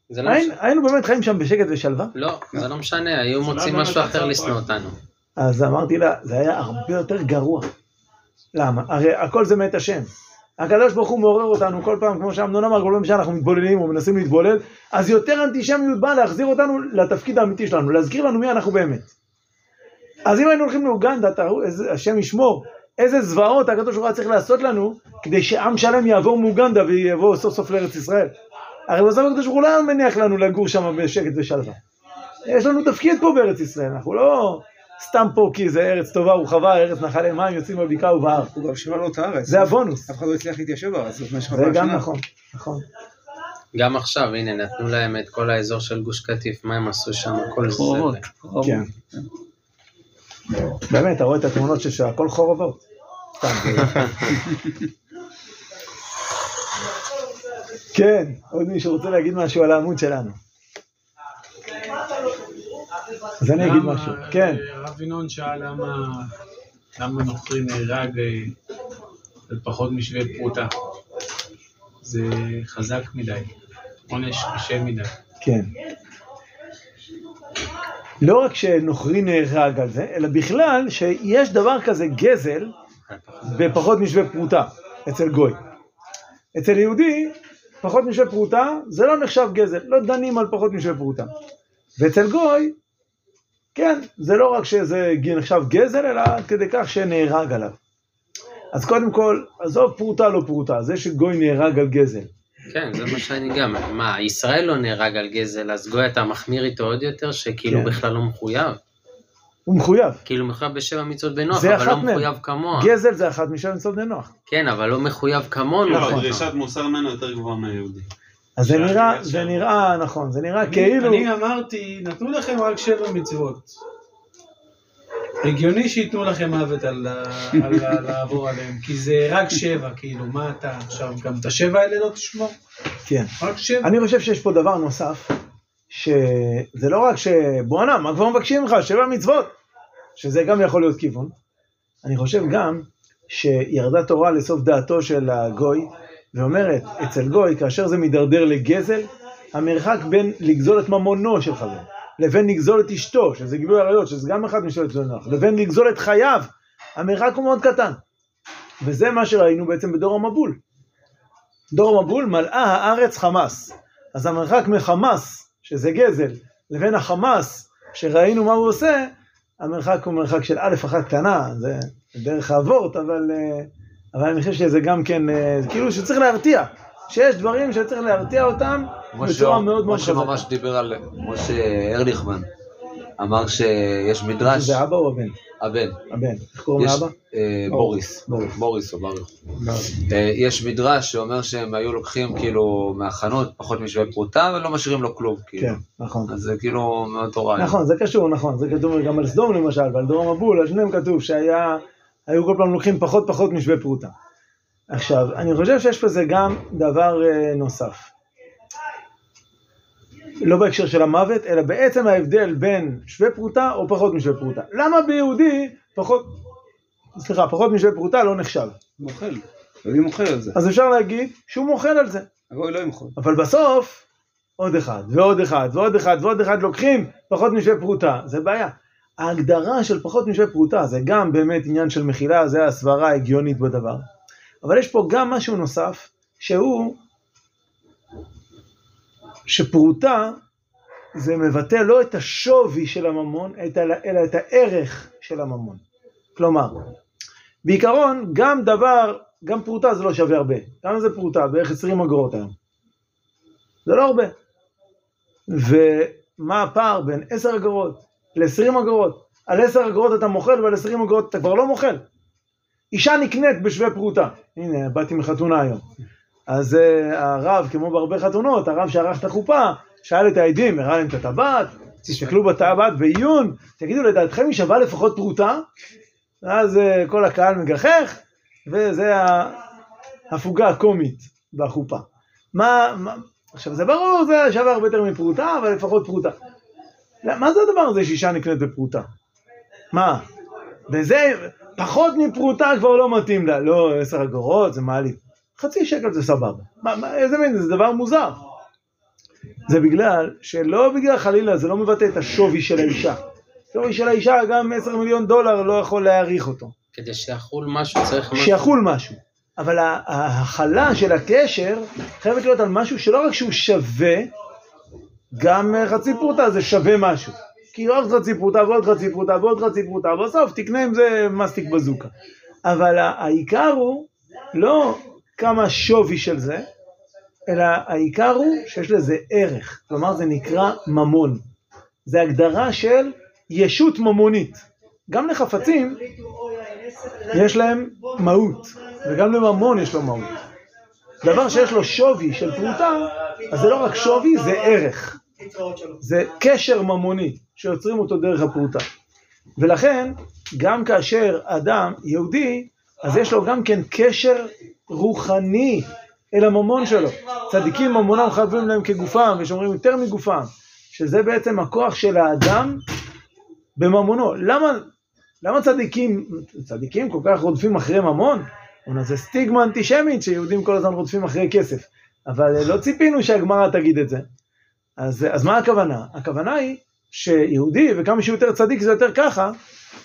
Speaker 6: לא
Speaker 3: היינו,
Speaker 6: משנה.
Speaker 3: היינו באמת חיים שם בשקט ושלווה?
Speaker 6: לא, זה לא משנה, היו מוצאים משהו אחר לשנוא. אותנו.
Speaker 3: אז אמרתי לה, זה היה הרבה יותר גרוע. למה? הרי הכל זה מאת השם. הקדוש ברוך הוא מעורר אותנו כל פעם, כמו שאמנון אמר, כל פעם שאנחנו מתבוללים או מנסים להתבולל, אז יותר אנטישמיות באה להחזיר אותנו לתפקיד האמיתי שלנו, להזכיר לנו מי אנחנו באמת. אז אם היינו הולכים לאוגנדה, השם ישמור, איזה זוועות הקדוש ברוך הוא היה צריך לעשות לנו, כדי שעם שלם יעבור מאוגנדה ויבוא סוף סוף לארץ ישראל. הרי בסוף הקדוש ברוך הוא לא מניח לנו לגור שם בשקט ושלווה. יש לנו תפקיד פה בארץ ישראל, אנחנו לא סתם פה כי זה ארץ טובה ורחבה, ארץ נחלי מים יוצאים בבקעה ובהר.
Speaker 5: הוא גם שירה לו את הארץ.
Speaker 3: זה הבונוס.
Speaker 5: אף אחד לא הצליח להתיישב בארץ במשך
Speaker 3: זה
Speaker 5: אלפיים
Speaker 3: גם. נכון, נכון.
Speaker 6: גם עכשיו, הנה, נתנו להם את כל האזור של גוש קטיף, מה הם עשו שם, הכל
Speaker 5: חורבות.
Speaker 6: זה.
Speaker 5: חורבות.
Speaker 3: כן. באמת, אתה רואה את התמונות של שם, הכל חורבות. כן, עוד מישהו רוצה להגיד משהו על העמוד שלנו. אז אני אגיד משהו. כן,
Speaker 7: אה, הרב ינון שאל למה, נוכרי נהרג אה, על פחות משווה פרוטה. זה חזק מדי, עונש קשה מדי.
Speaker 3: כן. לא רק שנוכרי נהרג על זה, אלא בכלל שיש דבר כזה גזל בפחות משווה פרוטה אצל גוי. אצל יהודי, פחות משווה פרוטה זה לא נחשב גזל, לא דנים על פחות משווה פרוטה. ואצל גוי, כן, זה לא רק שזה נחשב גזל, אלא עד כדי כך שנהרג עליו. אז קודם כל, עזוב פרוטה לא פרוטה, זה שגוי נהרג על גזל.
Speaker 6: כן, זה מה שאני גם, מה, ישראל לא נהרג על גזל, אז גוי אתה מחמיר איתו עוד יותר, שכאילו
Speaker 3: כן.
Speaker 6: בכלל לא מחויב.
Speaker 3: הוא מחויב.
Speaker 6: כאילו מחויב בשבע מצוות בנוח,
Speaker 3: זה
Speaker 6: אבל לא
Speaker 3: מהן.
Speaker 6: מחויב כמוה.
Speaker 3: גזל זה אחת משם מצוות בני נוח.
Speaker 6: כן, אבל לא מחויב כמונו.
Speaker 4: לא,
Speaker 3: נכון.
Speaker 4: דרישת מוסר ממנו יותר גבוהה מהיהודי.
Speaker 3: אז זה נראה, זה. נראה, נכון, זה נראה
Speaker 7: אני-
Speaker 3: כאילו,
Speaker 7: אני אמרתי, נתנו לכם רק שבע מצוות. הגיוני שייתנו לכם מוות על לעבור עליהם, כי זה רק שבע, כאילו, מה אתה עכשיו, גם את השבע האלה לא תשמור?
Speaker 3: כן.
Speaker 7: רק שבע.
Speaker 3: אני חושב שיש פה דבר נוסף, שזה לא רק שבואנה, מה כבר מבקשים ממך? שבע מצוות. שזה גם יכול להיות כיוון. אני חושב גם שירדה תורה לסוף דעתו של הגוי, ואומרת, אצל גוי, כאשר זה מידרדר לגזל, המרחק בין לגזול את ממונו של חבר, לבין לגזול את אשתו, שזה גילוי עריות, שזה גם אחד משלט זונח, לבין לגזול את חייו, המרחק הוא מאוד קטן. וזה מה שראינו בעצם בדור המבול. דור המבול מלאה הארץ חמאס. אז המרחק מחמאס, שזה גזל, לבין החמאס, שראינו מה הוא עושה, המרחק הוא מרחק של א' אחת קטנה, זה דרך האבות, אבל, אה, אבל אני חושב שזה גם כן, אה, כאילו שצריך להרתיע, שיש דברים שצריך להרתיע אותם בצורה מאוד מאוד
Speaker 1: משה
Speaker 3: חזקה.
Speaker 1: ממש דיבר על, משה ארליכמן, אמר שיש מדרש,
Speaker 3: זה אבא או הבן?
Speaker 1: הבן,
Speaker 3: הבן. איך קוראים לאבא?
Speaker 1: אה, בוריס,
Speaker 3: בוריס.
Speaker 1: בוריס או ברוך. אה, יש מדרש שאומר שהם היו לוקחים כאילו מהחנות פחות משווה פרוטה ולא משאירים לו כלום, כאילו.
Speaker 3: כן, נכון.
Speaker 1: אז זה כאילו מאוד תורה.
Speaker 3: נכון, זה קשור, נכון, זה כתוב גם על סדום למשל, ועל דור המבול, על שניהם כתוב שהיה, היו כל פעם לוקחים פחות פחות משווה פרוטה. עכשיו, אני חושב שיש בזה גם דבר אה, נוסף. לא בהקשר של המוות, אלא בעצם ההבדל בין שווה פרוטה או פחות משווה פרוטה. למה ביהודי פחות, סליחה, פחות משווה פרוטה לא נחשב?
Speaker 5: מוחל. יהודי מוחל על זה.
Speaker 3: אז אפשר להגיד שהוא מוחל על זה.
Speaker 5: הגוי לא ימחול.
Speaker 3: אבל בסוף, עוד אחד, ועוד אחד, ועוד אחד, ועוד אחד לוקחים פחות משווה פרוטה, זה בעיה. ההגדרה של פחות משווה פרוטה זה גם באמת עניין של מחילה, זה הסברה ההגיונית בדבר. אבל יש פה גם משהו נוסף, שהוא שפרוטה זה מבטא לא את השווי של הממון, אלא, את הערך של הממון. כלומר, בעיקרון, גם דבר, גם פרוטה זה לא שווה הרבה. כמה זה פרוטה? בערך 20 אגורות היום. זה לא הרבה. ומה הפער בין 10 אגורות ל-20 אגורות? על 10 אגורות אתה מוכר ועל 20 אגורות אתה כבר לא מוכר. אישה נקנית בשווה פרוטה. הנה, באתי מחתונה היום. אז uh, הרב, כמו בהרבה חתונות, הרב שערך את החופה, שאל את העדים, הראה להם את הטבעת, תסתכלו בטבעת בעיון, תגידו, לדעתכם היא שווה לפחות פרוטה? ואז uh, כל הקהל מגחך, וזה ההפוגה הקומית בחופה. מה, מה, עכשיו זה ברור, זה שווה הרבה יותר מפרוטה, אבל לפחות פרוטה. מה זה הדבר הזה שאישה נקנית בפרוטה? מה? וזה, פחות מפרוטה כבר לא מתאים לה, לא עשר אגורות, זה מעליב. חצי שקל זה סבבה. מה, מה, איזה מין, זה דבר מוזר. זה בגלל שלא בגלל חלילה, זה לא מבטא את השווי של האישה. שווי של האישה, גם 10 מיליון דולר לא יכול להעריך אותו.
Speaker 6: כדי שיחול משהו צריך משהו.
Speaker 3: שיחול משהו. אבל ההכלה של הקשר חייבת להיות על משהו שלא רק שהוא שווה, גם אה, חצי פרוטה זה שווה משהו. כי עוד חצי פרוטה ועוד חצי פרוטה ועוד חצי פרוטה, בסוף תקנה עם זה מסטיק בזוקה. אבל העיקר הוא לא כמה שווי של זה, אלא העיקר הוא שיש לזה ערך. כלומר זה נקרא ממון. זה הגדרה של ישות ממונית. גם לחפצים יש להם מהות, וגם לממון יש לו מהות. דבר שיש לו שווי של פרוטה, אז זה לא רק שווי, זה ערך. זה קשר ממוני שיוצרים אותו דרך הפרוטה. ולכן, גם כאשר אדם יהודי, אז יש לו גם כן קשר רוחני אל הממון שלו. צדיקים ממונם חייבים להם כגופם, ושומרים יותר מגופם, שזה בעצם הכוח של האדם בממונו. למה, למה צדיקים, צדיקים כל כך רודפים אחרי ממון? זה סטיגמה אנטישמית שיהודים כל הזמן רודפים אחרי כסף, אבל לא ציפינו שהגמרא תגיד את זה. אז, אז מה הכוונה? הכוונה היא שיהודי, וכמה שיותר צדיק זה יותר ככה,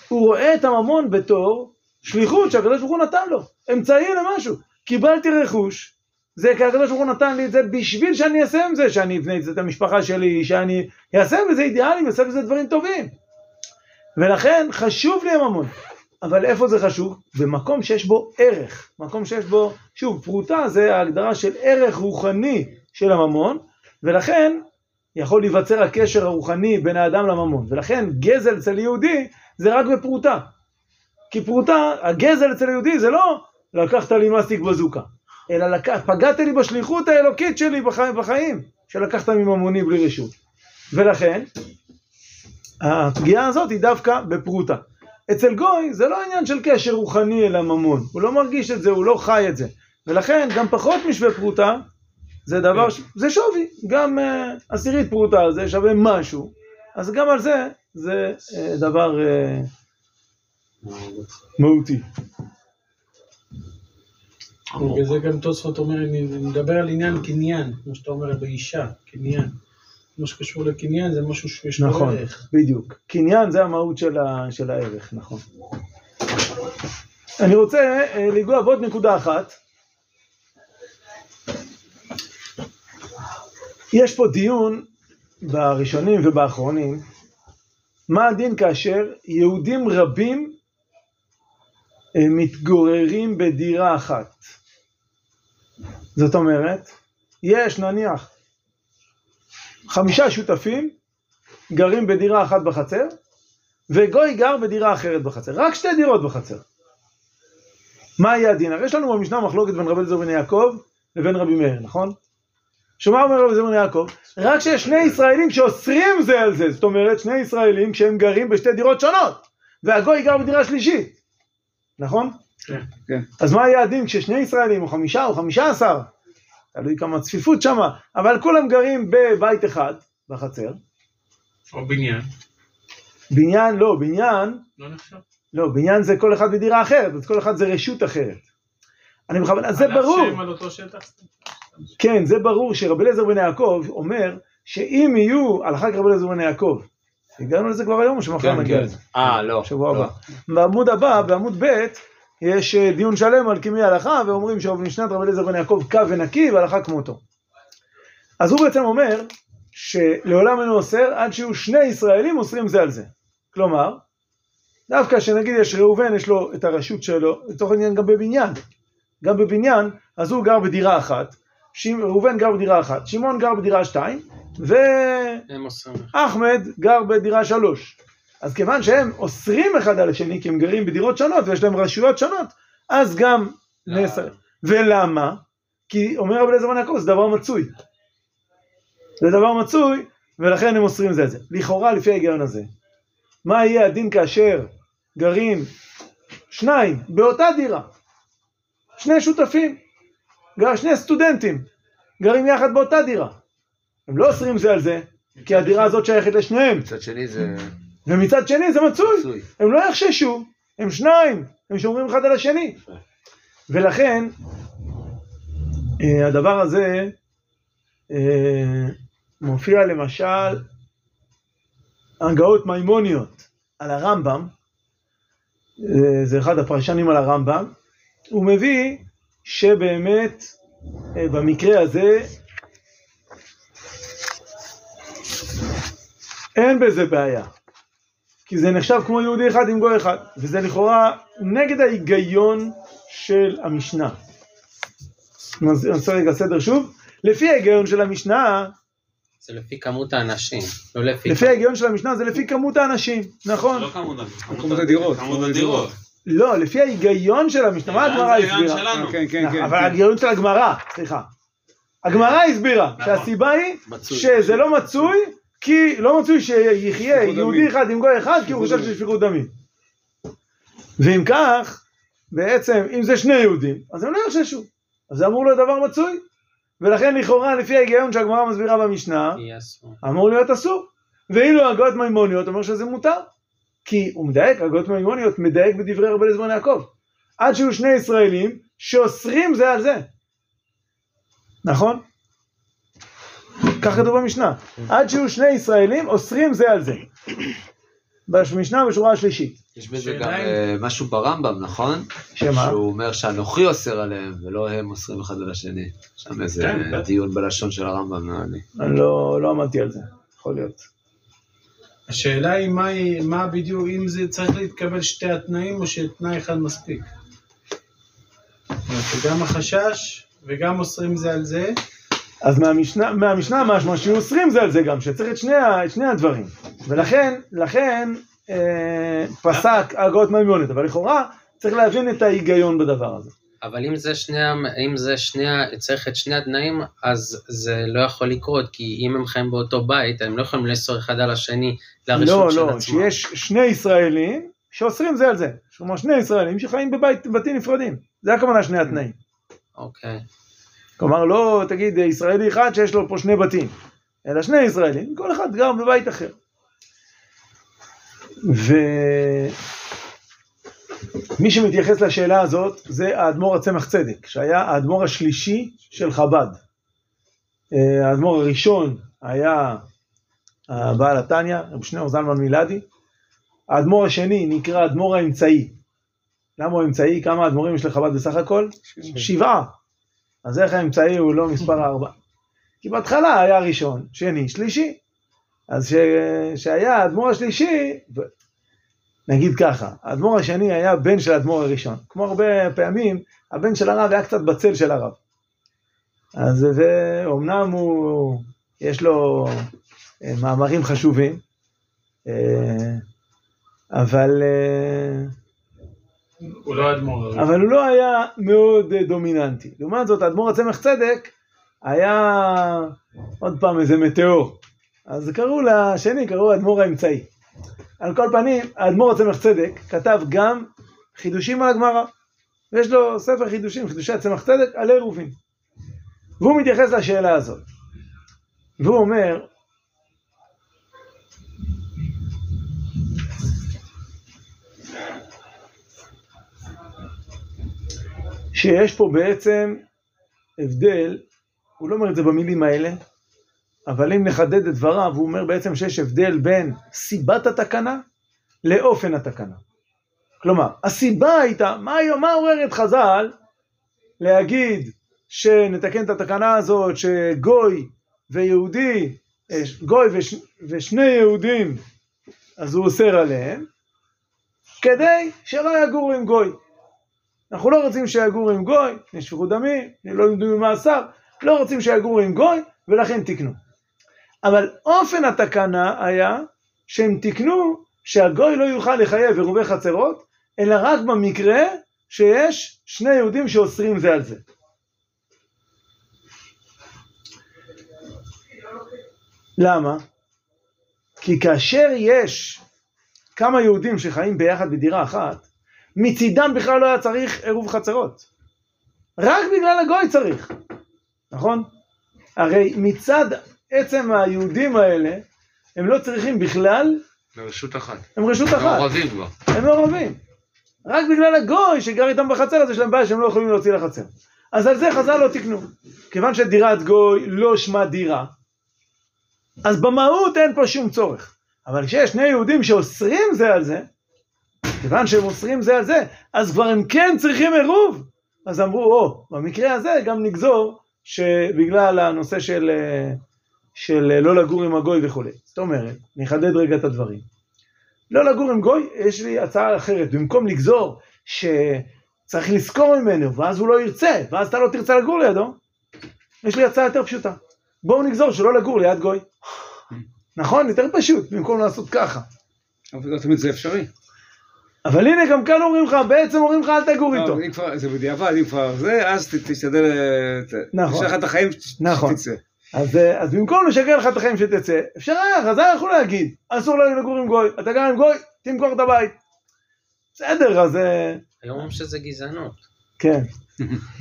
Speaker 3: הוא רואה את הממון בתור שליחות שהקדוש ברוך הוא נתן לו, אמצעי למשהו. קיבלתי רכוש, זה כי הקדוש ברוך הוא נתן לי את זה בשביל שאני אעשה עם זה, שאני אבנה את זה את המשפחה שלי, שאני אעשה בזה אידיאלים, אעשה בזה דברים טובים. ולכן חשוב לי הממון. אבל איפה זה חשוב? במקום שיש בו ערך, מקום שיש בו, שוב, פרוטה זה ההגדרה של ערך רוחני של הממון, ולכן יכול להיווצר הקשר הרוחני בין האדם לממון, ולכן גזל אצל יהודי זה רק בפרוטה. כי פרוטה, הגזל אצל יהודי זה לא לקחת לי מסטיק בזוקה, אלא לקח, פגעת לי בשליחות האלוקית שלי בחיים, בחיים שלקחת מממוני בלי רשות. ולכן, הפגיעה הזאת היא דווקא בפרוטה. אצל גוי זה לא עניין של קשר רוחני אל הממון, הוא לא מרגיש את זה, הוא לא חי את זה. ולכן גם פחות משווה פרוטה זה דבר, ש... זה שווי, גם uh, עשירית פרוטה זה שווה משהו, אז גם על זה זה uh, דבר uh, מהותי.
Speaker 7: בגלל זה גם תוספות אומר, אני מדבר על עניין קניין, כמו שאתה אומר באישה, קניין. כמו שקשור לקניין, זה משהו שיש לו
Speaker 3: נכון,
Speaker 7: ערך.
Speaker 3: בדיוק. קניין זה המהות של, ה, של הערך, נכון. אני רוצה אה, לנגוע בעוד נקודה אחת. יש פה דיון בראשונים ובאחרונים, מה הדין כאשר יהודים רבים אה, מתגוררים בדירה אחת. זאת אומרת, יש נניח חמישה שותפים גרים בדירה אחת בחצר, וגוי גר בדירה אחרת בחצר, רק שתי דירות בחצר. מה יהיה הדין? הרי יש לנו במשנה מחלוקת בין רבי אליעזר בן יעקב לבין רבי מאיר, נכון? שמה אומר רבי אליעזר בן יעקב? רק שיש שני ישראלים שאוסרים זה על זה, זאת אומרת שני ישראלים כשהם גרים בשתי דירות שונות, והגוי גר בדירה שלישית, נכון?
Speaker 7: כן.
Speaker 5: כן.
Speaker 3: אז מה יהיה הדין כששני ישראלים או חמישה או חמישה עשר, תלוי כמה צפיפות שמה, אבל כולם גרים בבית אחד בחצר,
Speaker 7: או בניין.
Speaker 3: בניין לא, בניין
Speaker 7: לא נחשב.
Speaker 3: לא, בניין זה כל אחד בדירה אחרת, אז כל אחד זה רשות אחרת. אני בכוונה, זה
Speaker 7: על אף
Speaker 3: ברור,
Speaker 7: שהם על אותו שטח?
Speaker 3: כן, זה ברור שרבי אליעזר בן יעקב אומר שאם יהיו, הלכה כרבי אליעזר בן יעקב, הגענו לזה כבר היום או שמחר
Speaker 1: כן,
Speaker 3: נגיע
Speaker 1: כן.
Speaker 3: לזה?
Speaker 1: אה, לא.
Speaker 3: שבוע הבא. בעמוד הבא, בעמוד ב', יש אה, דיון שלם על כימי הלכה, ואומרים שבמשנת רבי אליעזר בן יעקב קו ונקי והלכה כמותו. אז הוא בעצם אומר שלעולם אינו אוסר עד שיהיו שני ישראלים אוסרים זה על זה. כלומר, דווקא שנגיד יש ראובן, יש לו את הרשות שלו, לצורך העניין גם בבניין. גם בבניין, אז הוא גר בדירה אחת, שימ- ראובן גר בדירה אחת, שמעון גר בדירה שתיים, ואחמד. גר בדירה שלוש. אז כיוון שהם אוסרים אחד על השני, כי הם גרים בדירות שונות ויש להם רשויות שונות, אז גם נאסר. ולמה? כי אומר רבי אליעזר בן יעקב, זה דבר מצוי. זה דבר מצוי, ולכן הם אוסרים זה את זה. לכאורה, לפי ההיגיון הזה, מה יהיה הדין כאשר גרים שניים באותה דירה? שני שותפים, שני סטודנטים, גרים יחד באותה דירה. הם לא אוסרים זה על זה, כי הדירה הזאת שייכת לשניהם.
Speaker 1: מצד שני זה
Speaker 3: ומצד שני זה מצוי. הם לא יחששו, הם שניים, הם שומרים אחד על השני. ולכן, אה, הדבר הזה אה, מופיע למשל הגאות מימוניות על הרמב"ם, אה, זה אחד הפרשנים על הרמב"ם, הוא מביא שבאמת במקרה הזה אין בזה בעיה. כי זה נחשב כמו יהודי אחד עם גוי אחד, וזה לכאורה נגד ההיגיון של המשנה. עושה רגע סדר שוב. לפי ההיגיון של המשנה,
Speaker 6: זה לפי כמות האנשים, לא לפי...
Speaker 3: לפי ההיגיון של המשנה זה לפי כמות האנשים, נכון?
Speaker 4: לא כמות
Speaker 5: כמות הדירות.
Speaker 4: כמות הדירות.
Speaker 3: לא, לפי ההיגיון של המשנה, מה הגמרא הסבירה?
Speaker 5: כן, כן, כן.
Speaker 3: אבל. ההיגיון של הגמרא, סליחה. הגמרא הסבירה
Speaker 4: נכון.
Speaker 3: שהסיבה היא. שזה לא מצוי, כי לא מצוי שיחיה
Speaker 5: שפיכות
Speaker 3: יהודי. אחד עם גוי אחד, כי הוא
Speaker 5: שפיכות
Speaker 3: חושב
Speaker 5: דמים.
Speaker 3: ששפיכות דמים. ואם כך, בעצם, אם זה שני יהודים, אז הם לא יחששו. אז זה אמור להיות דבר מצוי. ולכן לכאורה, לפי ההיגיון שהגמרא מסבירה במשנה. אמור להיות אסור. ואילו הגות מימוניות אומר שזה מותר. כי הוא מדייק, הגות מימוניות מדייק בדברי רבי אליעזר בן יעקב. עד שיהיו שני ישראלים שאוסרים זה על זה. נכון? כך כתוב במשנה. עד שיהיו שני ישראלים אוסרים זה על זה. במשנה בשורה השלישית.
Speaker 1: יש בזה גם אה, משהו ברמב"ם, נכון?
Speaker 3: שמה?
Speaker 1: שהוא אומר שאנוכי אוסר עליהם, ולא הם אוסרים אחד על השני. שם איזה
Speaker 4: כן.
Speaker 1: דיון בלשון של הרמב"ם, נראה לי.
Speaker 3: אני לא, לא עמדתי על זה, יכול להיות.
Speaker 7: השאלה היא מה, היא- מה בדיוק, אם זה צריך להתקבל שתי התנאים או שתנאי אחד מספיק. זאת אומרת, שגם החשש וגם אוסרים זה על זה,
Speaker 3: אז מהמשנה, מהמשנה משמע שאוסרים זה על זה גם, שצריך את שני, את שני הדברים. ולכן, לכן אה, פסק הגות מימונת, אבל לכאורה צריך להבין את ההיגיון בדבר הזה.
Speaker 6: אבל אם זה שני, אם זה שני, צריך את שני התנאים, אז זה לא יכול לקרות, כי אם הם חיים באותו בית, הם לא יכולים לאסור אחד על השני לרשות
Speaker 3: לא,
Speaker 6: של
Speaker 3: לא,
Speaker 6: עצמם.
Speaker 3: שיש שני ישראלים שאוסרים זה על זה. כלומר, שני ישראלים שחיים בבית, בבתים נפרדים. זה הכוונה שני התנאים.
Speaker 6: אוקיי.
Speaker 3: כלומר, לא תגיד ישראלי אחד שיש לו פה שני בתים, אלא שני ישראלים, כל אחד גר בבית אחר. ומי שמתייחס לשאלה הזאת זה האדמו"ר הצמח צדק, שהיה האדמו"ר השלישי של חב"ד. אה, האדמו"ר הראשון היה הבעל התניא, רב שניאור זלמן מילדי. האדמו"ר השני נקרא האדמו"ר האמצעי. למה הוא אמצעי? כמה אדמו"רים יש לחב"ד בסך הכל? שבעה. אז איך האמצעי הוא לא מספר ארבע? כי בהתחלה היה ראשון, שני, שלישי. אז ש... שהיה האדמו"ר השלישי, ו- נגיד ככה, האדמו"ר השני היה בן של האדמו"ר הראשון. כמו הרבה פעמים, הבן של הרב היה קצת בצל של הרב. אז ואומנם הוא, יש לו אה, מאמרים חשובים, אה, אבל, אה,
Speaker 7: לא האדמו"ר הראשון.
Speaker 3: אבל הוא לא היה מאוד אה, דומיננטי. לעומת זאת, האדמו"ר הצמח צדק היה עוד פעם איזה מטאור. אז קראו לשני, קראו האדמו"ר האמצעי. על כל פנים, האדמו"ר הצמח צדק כתב גם חידושים על הגמרא. ויש לו ספר חידושים, חידושי הצמח צדק, על עירובין. והוא מתייחס לשאלה הזאת. והוא אומר, שיש פה בעצם הבדל, הוא לא אומר את זה במילים האלה, אבל אם נחדד את דבריו, הוא אומר בעצם שיש הבדל בין סיבת התקנה לאופן התקנה. כלומר, הסיבה הייתה, מה, מה עורר את חז"ל להגיד שנתקן את התקנה הזאת שגוי ויהודי, אה, גוי וש, ושני יהודים, אז הוא אוסר עליהם, כדי שלא יגורו עם גוי. אנחנו לא רוצים שיגורו עם גוי, נשפכו דמים, לא למדו ממאסר, לא רוצים שיגורו עם גוי, ולכן תיקנו. אבל אופן התקנה היה שהם תיקנו שהגוי לא יוכל לחייב עירובי חצרות, אלא רק במקרה שיש שני יהודים שאוסרים זה על זה. למה? כי כאשר יש כמה יהודים שחיים ביחד בדירה אחת, מצידם בכלל לא היה צריך עירוב חצרות. רק בגלל הגוי צריך, נכון? הרי מצד עצם היהודים האלה, הם לא צריכים בכלל,
Speaker 1: ברשות אחת.
Speaker 3: הם רשות אחת,
Speaker 1: מעורבים כבר.
Speaker 3: הם מעורבים. רק בגלל הגוי שגר איתם בחצר, אז יש להם בעיה שהם לא יכולים להוציא לחצר. אז על זה חז"ל לא תיקנו. כיוון שדירת גוי לא שמה דירה, אז במהות אין פה שום צורך. אבל כשיש שני יהודים שאוסרים זה על זה, כיוון שהם אוסרים זה על זה, אז כבר הם כן צריכים עירוב. אז אמרו, או, במקרה הזה גם נגזור שבגלל הנושא של, אה, של אה, לא לגור עם הגוי וכולי. זאת אומרת, נחדד רגע את הדברים. לא לגור עם גוי, יש לי הצעה אחרת. במקום לגזור שצריך לזכור ממנו, ואז הוא לא ירצה, ואז אתה לא תרצה לגור לידו, יש לי הצעה יותר פשוטה. בואו נגזור שלא לגור ליד גוי. נכון? יותר פשוט, במקום לעשות ככה.
Speaker 5: אבל לא תמיד זה אפשרי.
Speaker 3: אבל הנה, גם כאן אומרים לך, בעצם אומרים לך אל תגור איתו.
Speaker 5: לא, כבר, זה בדיעבד, אם כבר זה, אז תשתדל, אה,
Speaker 3: נכון.
Speaker 5: תשאר לך את החיים,
Speaker 3: נכון.
Speaker 5: שתצא.
Speaker 3: אז, אה, אז במקום לשגר לך את החיים שתצא, אפשר היה, חז"ל יכלו להגיד, אסור לנו לגור עם גוי, אתה גר עם גוי, תמכור את הבית. בסדר, אז אה,
Speaker 6: היום אומרים שזה גזענות.
Speaker 3: כן.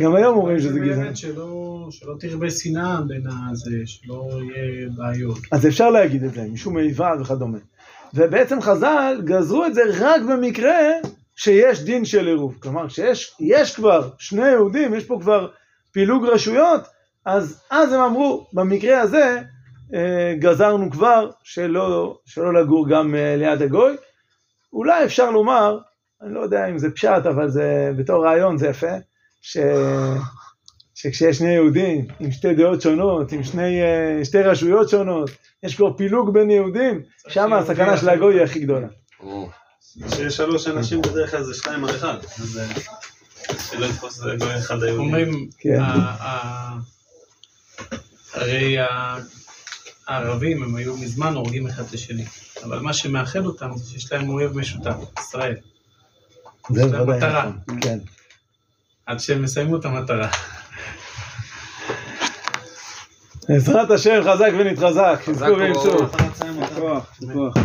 Speaker 3: גם היום אומרים שזה גזענות.
Speaker 7: שלא, שלא תרבה שנאה בין הזה, שלא יהיה בעיות.
Speaker 3: אז אפשר להגיד את זה, משום איבה וכדומה. ובעצם חז"ל גזרו את זה רק במקרה שיש דין של עירוב. כלומר, כשיש יש כבר שני יהודים, יש פה כבר פילוג רשויות, אז אז הם אמרו, במקרה הזה אה, גזרנו כבר שלא, שלא לגור גם אה, ליד הגוי. אולי אפשר לומר, אני לא יודע אם זה פשט, אבל זה בתור רעיון זה יפה, ש... שכשיש שני יהודים עם שתי דעות שונות, עם שני, אה, שתי רשויות שונות, יש כבר פילוג בין יהודים, שם הסכנה של הגוי היא הכי גדולה.
Speaker 4: כשיש שלוש אנשים בדרך כלל זה שניים על אחד. אז אה, שלא יתפוס את גוי אחד היהודי.
Speaker 7: אומרים,
Speaker 3: כן.
Speaker 7: הרי הערבים הם היו מזמן הורגים אחד את השני, אבל מה שמאחד אותם זה שיש להם אויב משותף, ישראל,
Speaker 3: זה בוודאי
Speaker 7: המטרה.
Speaker 3: נכון, כן.
Speaker 7: עד שהם יסיימו את המטרה.
Speaker 3: בעזרת השם חזק ונתחזק, חזקו
Speaker 1: וברוך.